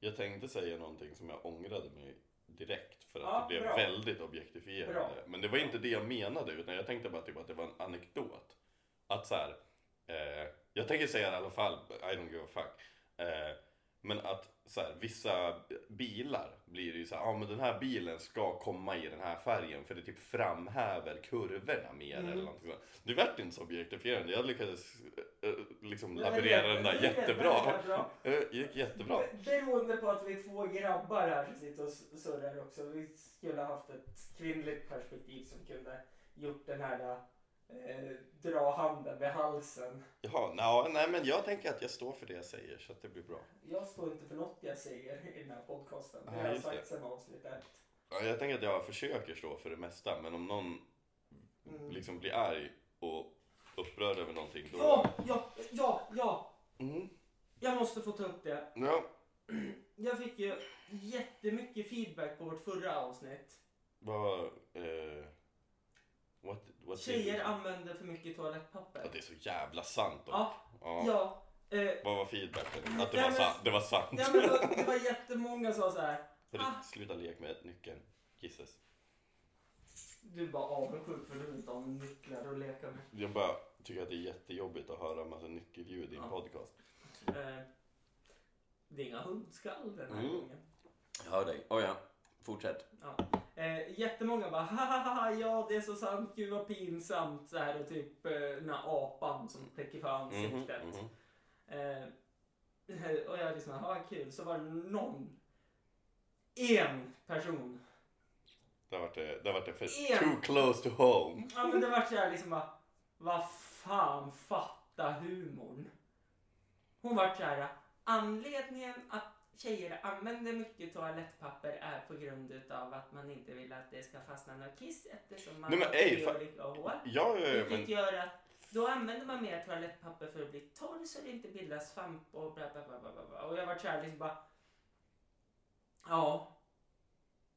jag tänkte säga någonting som jag ångrade mig direkt för att Ja, det blev bra. väldigt objektifierande. Bra. Men det var inte det jag menade utan jag tänkte bara typ att det var en anekdot. Att så här, eh, jag tänker säga det i alla fall, I don't give a fuck. Eh, men att så här, vissa bilar blir det ju så här, ja men den här bilen ska komma i den här färgen för det typ framhäver kurvorna mer Mm. eller någonting sånt. Det vart inte så objektifierande, jag lyckades liksom Det var laborera den där jättebra. jättebra. Det gick jättebra. Beroende på att vi är två grabbar här som sitter och surrar också. Vi skulle ha haft ett kvinnligt perspektiv som kunde gjort den här eh, dra handen vid halsen. Jaha, na, nej men jag tänker att jag står för det jag säger så att det blir bra. Jag står inte för något jag säger i den här podcasten. Det har jag sagt sedan avsnitt ett. Ja, jag tänker att jag försöker stå för det mesta men om någon Mm. liksom blir arg och upprörd över någonting då... Ja, ja, ja, ja! Mm. Jag måste få ta upp det. Ja. Jag fick ju jättemycket feedback på vårt förra avsnitt. Vad... Eh, what, what Tjejer använder för mycket toalettpapper. Ja, det är så jävla sant dock. Ja, Ja. ja. Eh, Vad var feedbacken? Att det Ja, var, men- sant, det var sant. ja men det, det var jättemånga som sa så här. Ah. det, sluta lek med nyckeln. Gisses. Du är bara avundsjuk för du inte har nycklar att leka med. Jag bara tycker att det är jättejobbigt att höra en massa nyckelljud i en Ja. podcast. Eh, det är inga hundskall den här Mm. gången. Jag hör dig. Oh, ja. Fortsätt. Ja. Eh, jättemånga bara haha ja det är så sant, gud vad pinsamt. Så här och typ eh, den här apan som täcker för ansiktet. Mhm, mhm. Eh, och jag liksom, ja kul. Så var det någon, en person Där vart det, där vart det för En. too close to home. Ja men det var så här liksom bara, vad fan fatta humorn. Hon var så här, anledningen att tjejer använder mycket toalettpapper är på grund utav att man inte vill att det ska fastna något kiss eftersom man Nej, men har ej, olika hål. Ja, ja, ja, men gör att då använder man mer toalettpapper för att bli torr så det inte bildas svamp och bla bla bla bla bla. Och jag var såhär liksom bara... Ja.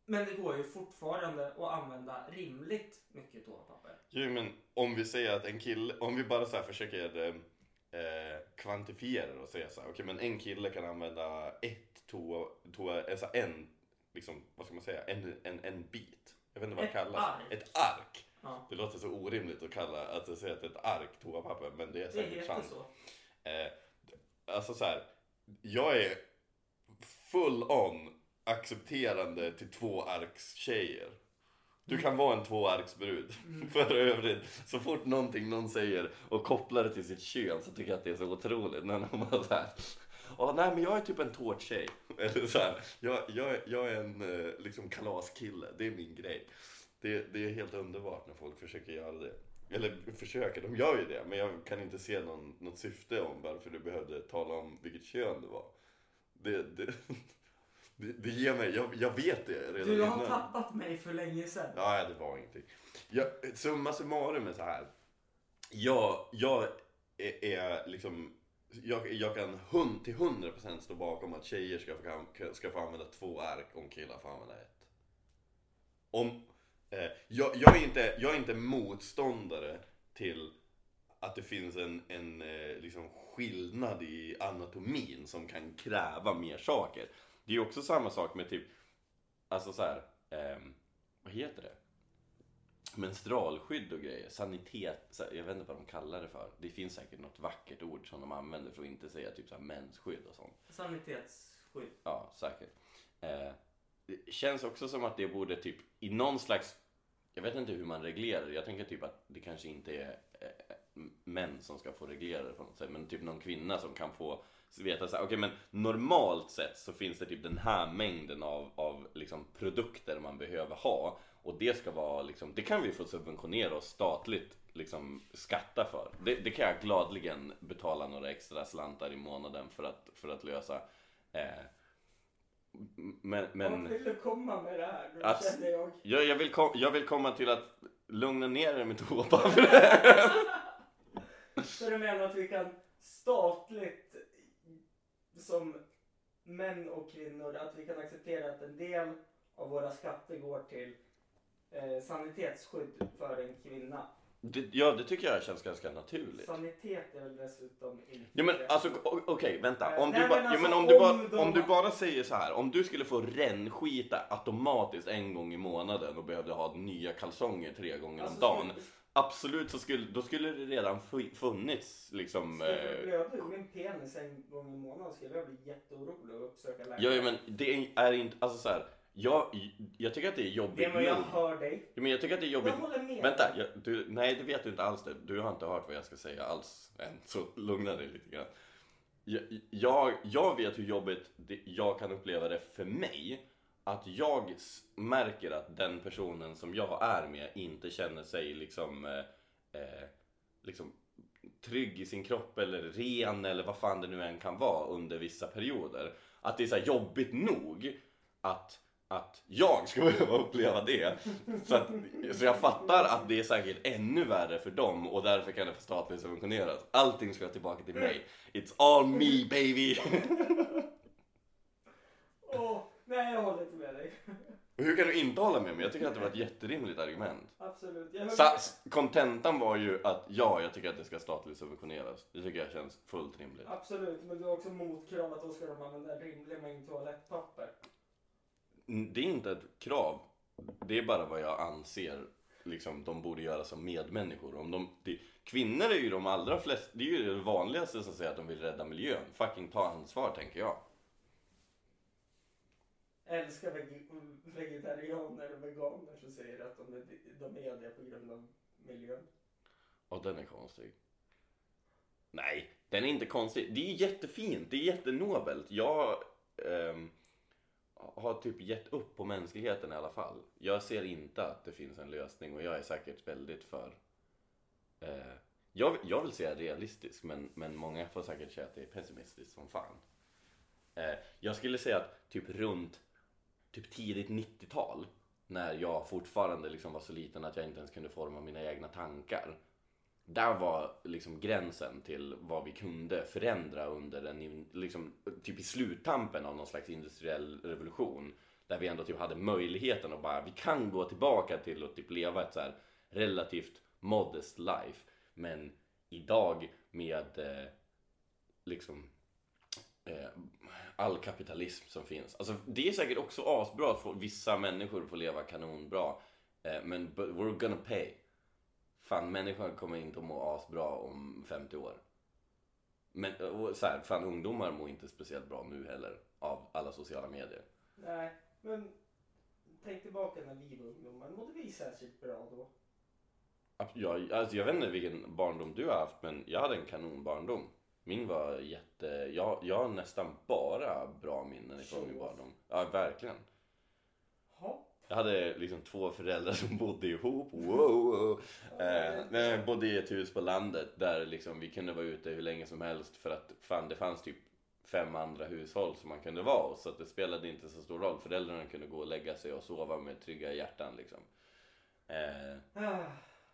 Men det går ju fortfarande att använda rimligt mycket toapapper. Jo, men om vi säger att en kille, om vi bara så här försöker eh, kvantifiera det och säga så här, okej men en kille kan använda ett toa, toa alltså en, liksom, vad ska man säga, en, en, en bit. Jag vet inte vad det kallas. ark. Ett ark. Ja. Det låter så orimligt att kalla, att säga att det är ett ark toapapper, men det är Det säkert heter sant. så. Eh, alltså så här, jag är full on accepterande till tvåarkstjejer. Du kan vara en tvåarksbrud. För övrigt, så fort någonting någon säger och kopplar det till sitt kön så tycker jag att det är så otroligt. När de bara så här, "Ja, nej men jag är typ en tårttjej. Eller så här, jag, jag, jag är en eh, liksom kalaskille, det är min grej. Det, det är helt underbart när folk försöker göra det. Eller försöker, de gör ju det. Men jag kan inte se någon, något syfte om varför du behövde tala om vilket kön det var. Det, det, det, ger mig, jag, jag vet det redan Du har innan. tappat mig för länge sedan. Ja, det var ingenting. Jag, summa summarum är så här. Jag, jag är, är liksom... Jag, jag kan hund, till 100% stå bakom att tjejer ska få, ska få använda två ark om killar får använda ett. Om, eh, jag, jag, är inte, jag är inte motståndare till att det finns en, en eh, liksom skillnad i anatomin som kan kräva mer saker. Det är ju också samma sak med typ, alltså så här, ehm, vad heter det? Menstrualskydd och grejer, sanitet, jag vet inte vad de kallar det för. Det finns säkert något vackert ord som de använder för att inte säga typ så här mensskydd och sånt. Sanitetsskydd. Ja, säkert. Eh, det känns också som att det borde typ i någon slags, jag vet inte hur man reglerar det. Jag tänker typ att det kanske inte är eh, män som ska få reglera det på något sätt. Men typ någon kvinna som kan få veta så här, okej men normalt sett så finns det typ den här mängden av, av liksom produkter man behöver ha. Och det ska vara liksom, det kan vi få subventionera och statligt liksom skatta för. Det, det kan jag gladligen betala några extra slantar i månaden för att, för att lösa. Eh, men, men vill du komma med det här? Nu Att- känner jag. jag, jag, vill kom, jag vill komma till att lugna ner er med toapapper. Så du menar att vi kan statligt som män och kvinnor att vi kan acceptera att en del av våra skatter går till eh, sanitetsskydd för en kvinna. det, ja, det tycker jag känns ganska naturligt. Sanitet är väl dessutom inte... Ja men alltså okej vänta. Om du, ba, men ja, men alltså, om, du ba, om de- om du bara säger så här. Om du skulle få rännskita automatiskt en gång i månaden och behövde ha nya kalsonger tre gånger om Alltså, dagen. Absolut så skulle, då skulle det redan fu- funnits liksom. Skulle jag blöda ur min penis en gång i månaden skulle jag bli jätteorolig och uppsöka läkare. ja, ja men det är inte, alltså så här. Jag, jag tycker att det är jobbigt Det är vad jag nog. hör dig. Ja, men jag tycker att det är jobbigt. Jag håller med. Vänta, jag, du, nej det vet du inte alls det. Du har inte hört vad jag ska säga alls än, så lugna dig lite grann. Jag, jag, jag vet hur jobbigt det, jag kan uppleva det för mig. Att jag märker att den personen som jag är med inte känner sig liksom, eh, eh, liksom trygg i sin kropp eller ren eller vad fan det nu än kan vara under vissa perioder. Att det är så här jobbigt nog att, att jag ska behöva uppleva det. Så, att, så jag fattar att det är säkert ännu värre för dem och därför kan det få statligt subventioneras. Allting ska tillbaka till mig. It's all me baby! Åh, nej, jag håller inte med dig. Och hur kan du inte hålla med mig? Jag tycker att det var ett jätterimligt argument. Absolut. Jag kontentan var ju att ja, jag tycker att det ska statligt subventioneras. Det tycker jag känns fullt rimligt. Absolut, men du har också motkrav att då ska de använda en rimlig mängd toalettpapper. Det är inte ett krav. Det är bara vad jag anser liksom, de borde göra som medmänniskor. Om de, det, kvinnor är ju de allra flesta, det är ju det vanligaste som säger att de vill rädda miljön. Fucking ta ansvar tänker jag. Älskar veg- vegetarianer och veganer som säger att de är, de är det på grund av miljön. Ja, den är konstig. Nej, den är inte konstig. Det är jättefint, det är jättenobelt. Jag, ähm, har typ gett upp på mänskligheten i alla fall. Jag ser inte att det finns en lösning och jag är säkert väldigt för... Äh, jag, jag vill säga realistisk men, men många får säkert säga att det är pessimistiskt som fan. Eh, jag skulle säga att typ runt typ tidigt 90-tal när jag fortfarande liksom var så liten att jag inte ens kunde forma mina egna tankar. Där var liksom gränsen till vad vi kunde förändra under den, liksom, typ i sluttampen av någon slags industriell revolution. Där vi ändå typ hade möjligheten att bara, vi kan gå tillbaka till att typ leva ett så här relativt modest life. Men idag med eh, liksom eh, all kapitalism som finns. Alltså det är säkert också asbra att få, vissa människor får leva kanonbra. Eh, men but we're gonna pay. Fan, människan kommer inte att må asbra om 50 år. Men och så här, fan ungdomar mår inte speciellt bra nu heller av alla sociala medier. Nej, men tänk tillbaka när vi var ungdomar. Mådde vi särskilt bra då? Jag, alltså jag vet inte vilken barndom du har haft men jag hade en kanonbarndom. Min var jätte... Jag, jag har nästan bara bra minnen ifrån min barndom. Ja, verkligen. Ja. Jag hade liksom två föräldrar som bodde ihop. Wow! Eh, men jag bodde i ett hus på landet där liksom vi kunde vara ute hur länge som helst för att fan det fanns typ fem andra hushåll som man kunde vara hos. Så att det spelade inte så stor roll. Föräldrarna kunde gå och lägga sig och sova med trygga hjärtan liksom. Eh, Ah,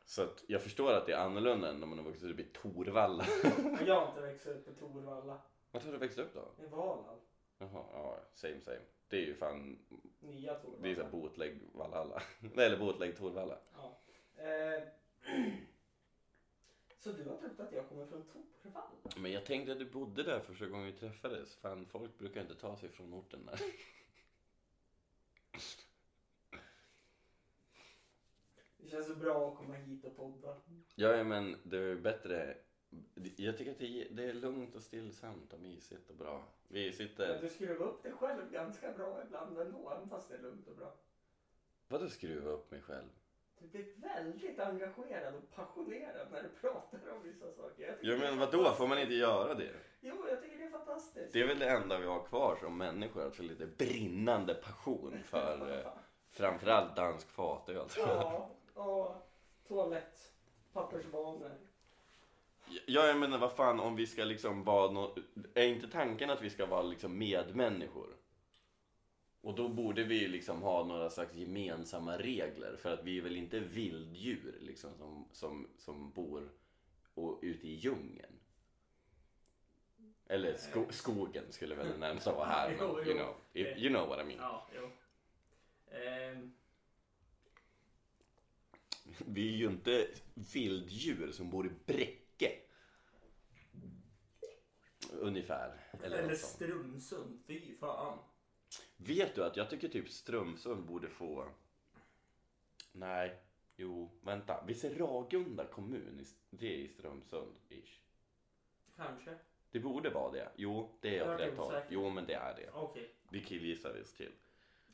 så att jag förstår att det är annorlunda än när man har vuxit upp i Torvalla. Jag har inte växt upp i Torvalla. Vart har du växt upp då? I Valhall. Jaha, ja, same same. Det är ju fan, Nya Torvalla. det är såhär bootleg Valhalla. Eller bootleg Torvalla. Ja. Eh, så du har trott att jag kommer från Torvalla? Men jag tänkte att du bodde där första gången vi träffades. Fan, folk brukar inte ta sig från orten där. Det känns så bra att komma hit och podda. Ja, men det är bättre. Jag tycker att det är, det är lugnt och stillsamt och mysigt och bra. Vi Men sitter... du skruvar upp dig själv ganska bra ibland ändå, även fast det är lugnt och bra. Vadå skruva upp mig själv? Du blir väldigt engagerad och passionerad när du pratar om vissa saker. Är men vadå? Får man inte göra det? Jo, jag tycker det är fantastiskt. Det är väl det enda vi har kvar som människor, alltså lite brinnande passion för eh, framförallt dansk fatöl. tror jag. Ja, och toalett, pappersvanor. Ja, jag menar vad fan om vi ska liksom vara nå Är inte tanken att vi ska vara liksom medmänniskor? Och då borde vi liksom ha några slags gemensamma regler för att vi är väl inte vilddjur liksom som, som, som bor och, ute i djungeln. Eller sko skogen skulle väl det närmsta vara här, men you know, you know what I mean. Ja, jo. Ehm, Vi är ju inte vilddjur som bor i Bräcke. Ungefär. Eller, eller något sånt. Strömsund, fy fan. Vet du att jag tycker typ Strömsund borde få... Nej, jo, vänta. Visst är Ragunda kommun? i- Det är i Strömsund, ish. Kanske. Det borde vara det. Jo, det är Jag åt rätt håll. Jo, men det är det. Okej. Vi killgissar oss till.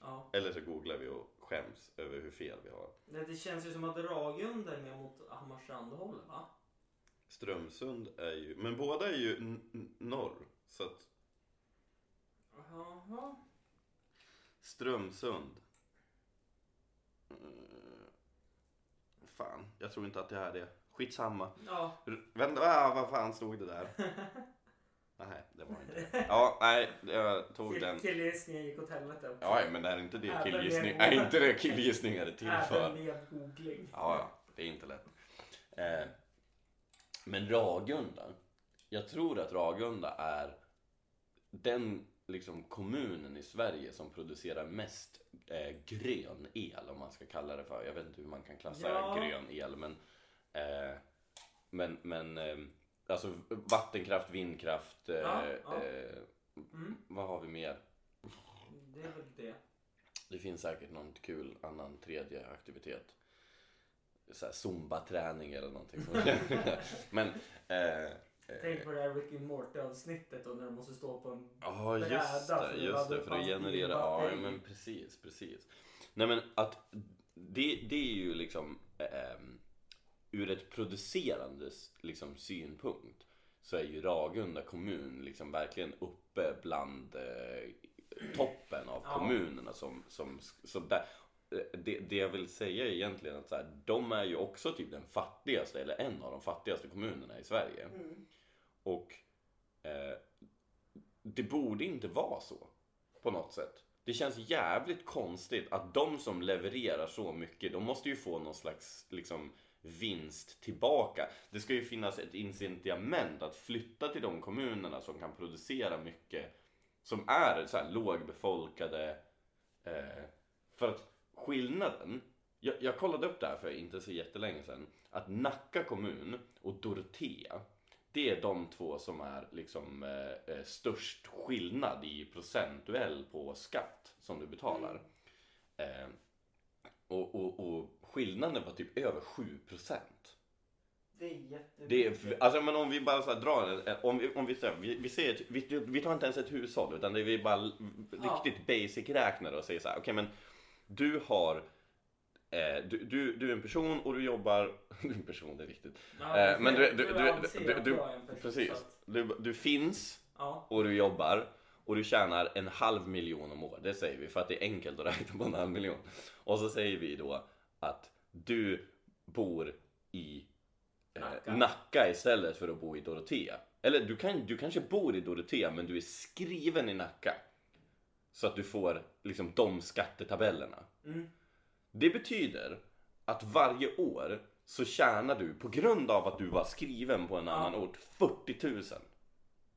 Ja. Eller så googlar vi och skäms över hur fel vi har. Det, det känns ju som att Ragunda är mer mot Hammarstrand-hållet va? Strömsund är ju... Men båda är ju norr. Så att Jaha. Strömsund. Eh, fan, jag tror inte att det här är. Skitsamma. Ja. R- Vänta, ah, vad fan stod det där? Nej, det var inte det. Ja, nej, jag tog den. Killgissningen gick åt helvete också. Ja, men är inte det Även killgissning? med- Är inte det killgissningar är till Även för? med googling. Ja, ja, det är inte lätt. Eh, men Ragunda. Jag tror att Ragunda är den liksom, kommunen i Sverige som producerar mest eh, grön el, om man ska kalla det för. Jag vet inte hur man kan klassa Ja. grön el, men, eh, men, men eh, alltså vattenkraft, vindkraft, eh, Ja, ja. Eh, Mm. vad har vi mer? Det är väl det. Det finns säkert någon kul annan tredje aktivitet. Så här zumba-träning eller någonting. Men... Eh, eh, Tänk på det här Rick and Morty avsnittet och när de måste stå på en... Ja, just bräda för det. Just det, för att generera... Ja, men precis, precis. Nej, men att det, det är ju liksom... ehm, ur ett producerandes liksom, synpunkt så är ju Ragunda kommun liksom verkligen uppe bland eh, toppen av Ja. kommunerna som, som, som där, eh, det, det jag vill säga är egentligen att så här, de är ju också typ den fattigaste eller en av de fattigaste kommunerna i Sverige. Och eh, det borde inte vara så på något sätt. Det känns jävligt konstigt att de som levererar så mycket, de måste ju få någon slags liksom, vinst tillbaka. Det ska ju finnas ett incitament att flytta till de kommunerna som kan producera mycket som är så här lågbefolkade. Eh, för att skillnaden, jag, jag kollade upp det här för inte så jättelänge sedan, att Nacka kommun och Dorotea, det är de två som är liksom eh, eh, störst skillnad i procentuell på skatt som du betalar. Eh, och, och, och skillnaden var typ över 7 procent. Det är jättemycket. Det är, alltså, men om vi bara så här drar om vi, om vi, säger- vi, vi, ser ett, vi, vi tar inte ens ett hushåll utan det är vi bara Ja. riktigt basic räknar och säger så här, okej men du har eh, du, du, du är en person och du jobbar, du är en person det är viktigt. Ja, Eh, men du, du, du du, så precis, du, du finns och du jobbar och du tjänar en halv miljon om året. Det säger vi för att det är enkelt att räkna på en halv miljon. Och så säger vi då att du bor i eh, Nacka. Nacka istället för att bo i Dorotea. Eller du, kan, du kanske bor i Dorotea men du är skriven i Nacka. Så att du får liksom de skattetabellerna. Mm. Det betyder att varje år så tjänar du på grund av att du var skriven på en annan ort 40 000.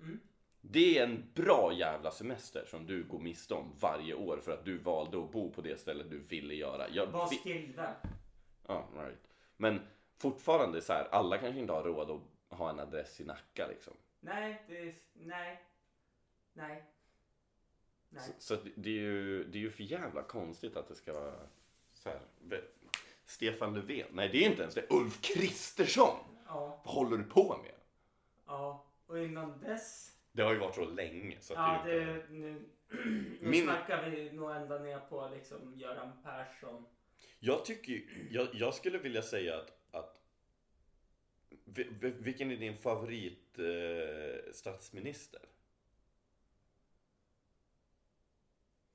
Mm. Det är en bra jävla semester som du går miste om varje år för att du valde att bo på det stället du ville göra. Jag, Var vi- skriven. Ja, right. Men fortfarande så här, alla kanske inte har råd att ha en adress i Nacka liksom. Nej, det är... Nej. Nej. Nej. Så, så att det är ju det är ju för jävla konstigt att det ska vara så här. Ve- Stefan Löfven, nej det är inte ens det. Ulf Kristersson! Ja. Vad håller du på med? Ja. Och innan dess... Det har ju varit så länge så att Ja, det inte... Nu, nu Min- snackar vi nog ända ner på liksom Göran Persson. Jag tycker jag, jag skulle vilja säga att, att vi- vi- vilken är din favorit eh, statsminister?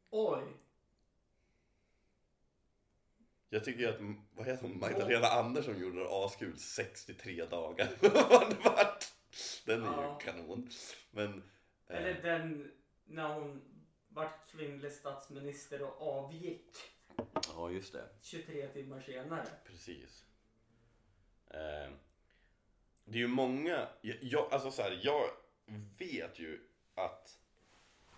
Oj. Jag tycker att, vad heter hon, Magdalena Andersson gjorde det askul 63 dagar. Vad det vart. Den är Ja. ju kanon. Men, eh, Eller den när hon vart kvinnlig statsminister och avgick ja just det. 23 timmar senare. Precis. Eh, det är ju många, jag, jag, alltså så här, jag vet ju att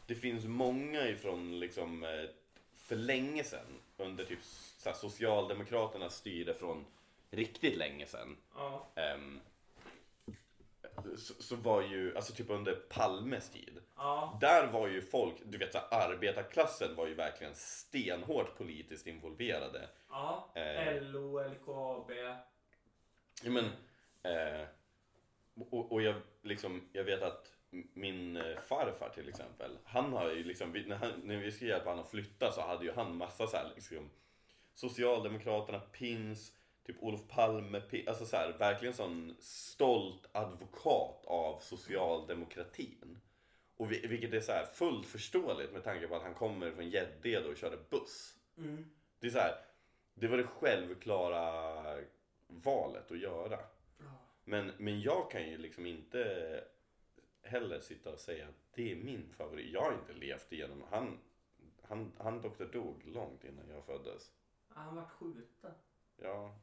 det finns många ifrån liksom eh, för länge sedan under typ så här, Socialdemokraternas styre från riktigt länge sedan. Ja. ehm, så, så var ju, alltså typ under Palmes tid. Ja. Där var ju folk, du vet så här, arbetarklassen var ju verkligen stenhårt politiskt involverade. Ja. Eh. LO, LKAB. Ja, men, eh, och, och jag, liksom, jag vet att min eh, farfar till exempel, han har ju liksom, när, han, när vi skulle hjälpa honom att flytta så hade ju han massa så här, liksom, Socialdemokraterna, Pins, typ Olof Palme, alltså så här, verkligen sån stolt advokat av socialdemokratin. Och vi, vilket är så här fullt förståeligt med tanke på att han kommer från Gäddede och körde buss. Mm. Det är så här, det var det självklara valet att göra. Men, men jag kan ju liksom inte heller sitta och säga att det är min favorit. Jag har inte levt igenom, han, han, han doktor dog långt innan jag föddes. Han vart skjuten. Ja,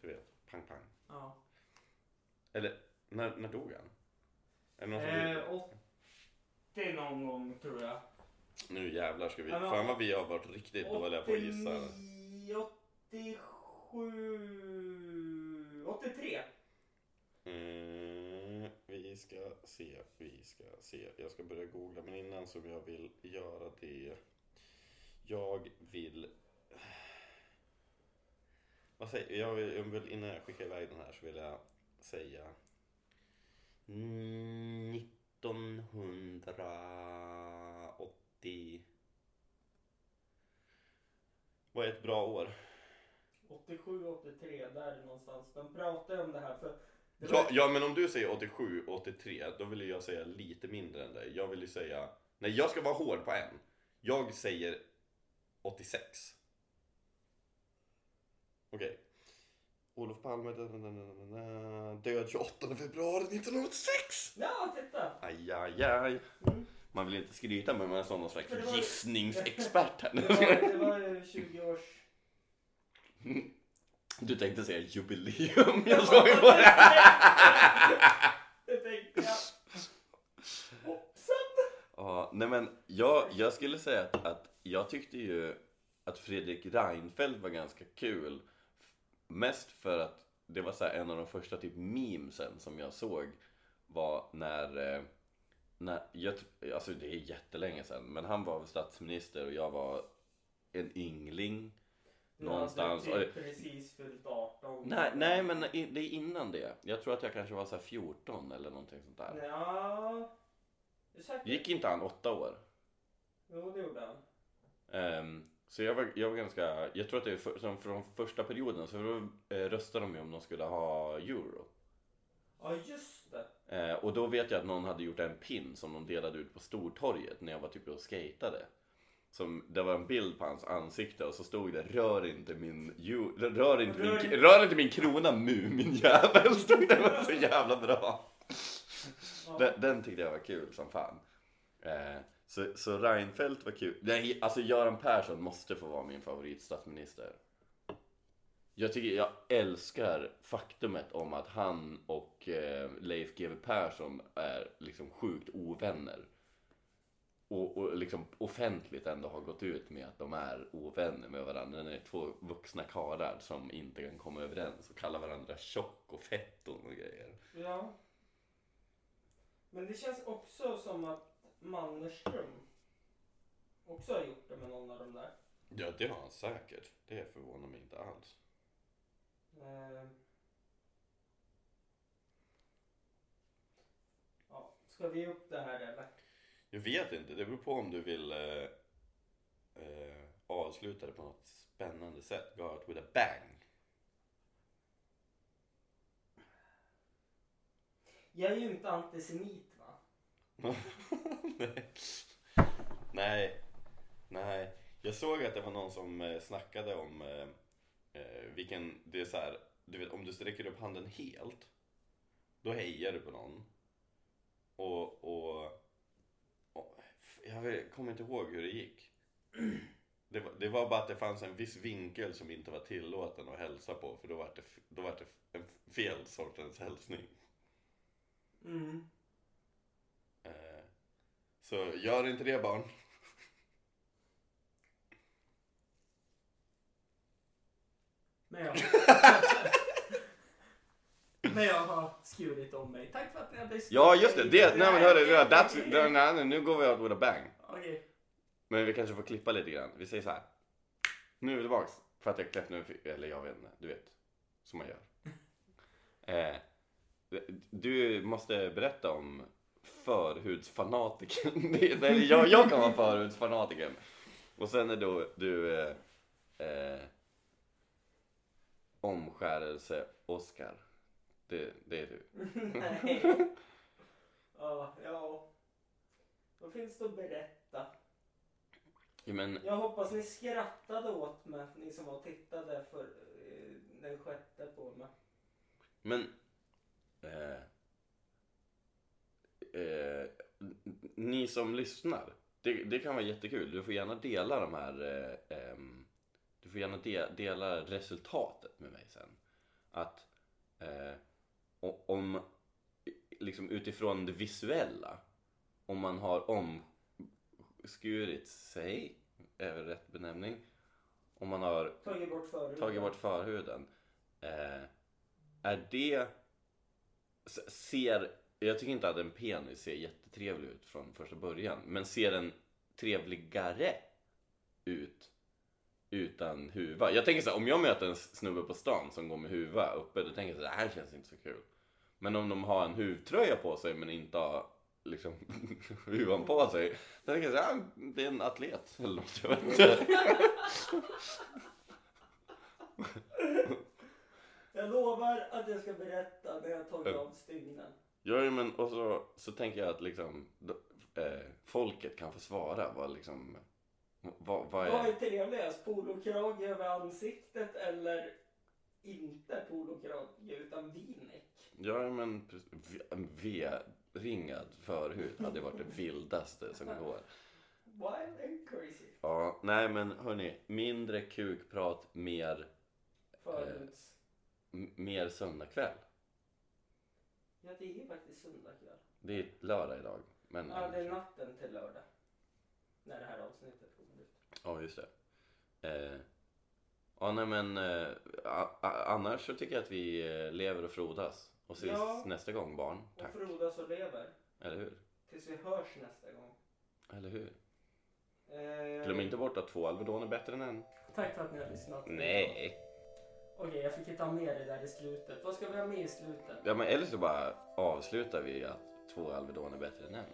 du vet, pang pang. Ja. Eller, när, när dog han? Är det någon som Eh, 80 någon gång tror jag. Nu jävlar ska vi, Ja, men- fan vad vi har varit riktigt dåliga på att gissa. 89, 87, 83. Mm, vi ska se, vi ska se. Jag ska börja googla men innan som jag vill göra det. Jag vill... Vad säger jag? Vill, innan jag skickar iväg den här så vill jag säga mm, 1980... Vad är ett bra år? 87, 83, där någonstans. De pratade om det här för Det var- Ja, ja, men om du säger 87, 83, då vill jag säga lite mindre än dig. Jag vill ju säga... Nej, jag ska vara hård på en. Jag säger 86. Okej. Olof Palme da, da, da, da, da, död 28 februari 1986. Ja, titta! Aj, aj, aj. Mm. Man vill inte skryta men man är sån någon slags det var- gissningsexpert här Det var, det var ju 20 års... Du tänkte säga jubileum. Jag såg på det. Det tänkte jag. Hoppsan! Ja, nej men jag, jag skulle säga att, att jag tyckte ju att Fredrik Reinfeldt var ganska kul. Mest för att det var så här en av de första typ memesen som jag såg var när, eh, när jag, alltså det är jättelänge sedan, men han var statsminister och jag var en yngling. Någonstans. Hade typ precis fyllt 18. Nej, nej men det är innan det. Jag tror att jag kanske var så här 14 eller någonting sånt där. Ja... Gick inte han åtta år? Jo, det gjorde han. Ehm, så jag var, jag var ganska, jag tror att det är för, som från första perioden så då, eh, röstade de ju om de skulle ha euro. Ja, just det. Eh, och då vet jag att någon hade gjort en pin som de delade ut på Stortorget när jag var typ och skatade. Som, det var en bild på hans ansikte och så stod det rör inte min, euro, rör inte min, Rör- rör inte min krona mu, min jävel. Stod det Det var så jävla bra. Den, den tyckte jag var kul som fan. Eh, så, så Reinfeldt var kul. Nej, alltså Göran Persson måste få vara min favoritstatsminister. Jag tycker, jag älskar faktumet om att han och eh, Leif GW Persson är liksom sjukt ovänner. Och, och liksom offentligt ändå har gått ut med att de är ovänner med varandra. När det är två vuxna karlar som inte kan komma överens och kallar varandra tjock och fetton och grejer. Ja. Men det känns också som att Mannerström också har gjort det med någon av de där. Ja, det har han säkert. Det förvånar mig inte alls. Eh. Ja, ska vi upp det här eller? Jag vet inte, det beror på om du vill eh, eh, avsluta det på något spännande sätt. Go out with a bang. Jag är ju inte antisemit? nej. nej, nej. Jag såg att det var någon som eh, snackade om eh, eh, vilken, det är så här, du vet om du sträcker upp handen helt, då hejar du på någon. Och, och, och jag kommer inte ihåg hur det gick. Det var, det var bara att det fanns en viss vinkel som inte var tillåten att hälsa på för då var det, då var det en fel sortens hälsning. Mm. Eh, Så gör inte det barn. Men jag... Men jag har skurit om mig. Tack för att ni har lyssnat. Ja just det, det nej men hörru, det, that's, det, nej, nej, nu går vi out with a bang. Okej. Men vi kanske får klippa lite grann. Vi säger så här. Nu är vi tillbaks. För att jag kläppt nu, eller jag vet inte, du vet. Som man gör. Eh, du måste berätta om förhudsfanatiken. Det- Nej, jag, jag kan vara förhudsfanatiken. Och sen är då du eh, eh, omskärelse-Oscar. Det, det är du. Nej. Ja, ja. Vad finns det att berätta? Ja, men Jag hoppas ni skrattade åt mig, ni som var och tittade för eh, den sjätte på mig. Men... Eh, eh, ni som lyssnar, det, det kan vara jättekul. Du får gärna dela de här... Eh, ehm, du får gärna de, dela resultatet med mig sen. Att eh, om, liksom utifrån det visuella, om man har omskurit sig, är väl rätt benämning. Om man har Tagit bort förhuden. tagit bort förhuden. Eh, är det... Ser... Jag tycker inte att en penis ser jättetrevlig ut från första början. Men ser den trevligare ut utan huva? Jag tänker så här, om jag möter en snubbe på stan som går med huva uppe, då tänker jag så här, det här känns inte så kul. Men om de har en huvtröja på sig men inte har liksom huvan på sig, då tänker jag så här, "Ah, det är en atlet eller något, jag vet inte. Jag lovar att jag ska berätta när jag tagit av stygnen. Ja, men och så, så tänker jag att liksom eh, folket kan få svara vad liksom vad, vad Vad är är... trevligast? Polokrage över ansiktet eller inte polokrage utan v-neck? Ja, men V-ringad förhud hade varit det vildaste som går. Wild and crazy. Ja, nej men hörni, mindre kukprat, mer, Förhuds. m- mer söndagkväll. Ja, det är ju faktiskt söndag kväll. Det är lördag idag. Men, Ja, det är natten till lördag. När det här avsnittet kommer ut. Ja, just det. Eh, ja, nej men eh, annars så tycker jag att vi eh, lever och frodas. Och ses Ja. nästa gång barn. Och Tack. frodas och lever. Eller hur? Tills vi hörs nästa gång. Eller hur? Eh, Glöm inte bort att två Alvedon är bättre än en. Tack för att ni har lyssnat. Nej. Okej, jag fick inte ha med det där i slutet. Vad ska vi ha med i slutet? Ja, men eller så bara avslutar vi att två Alvedon är bättre än en.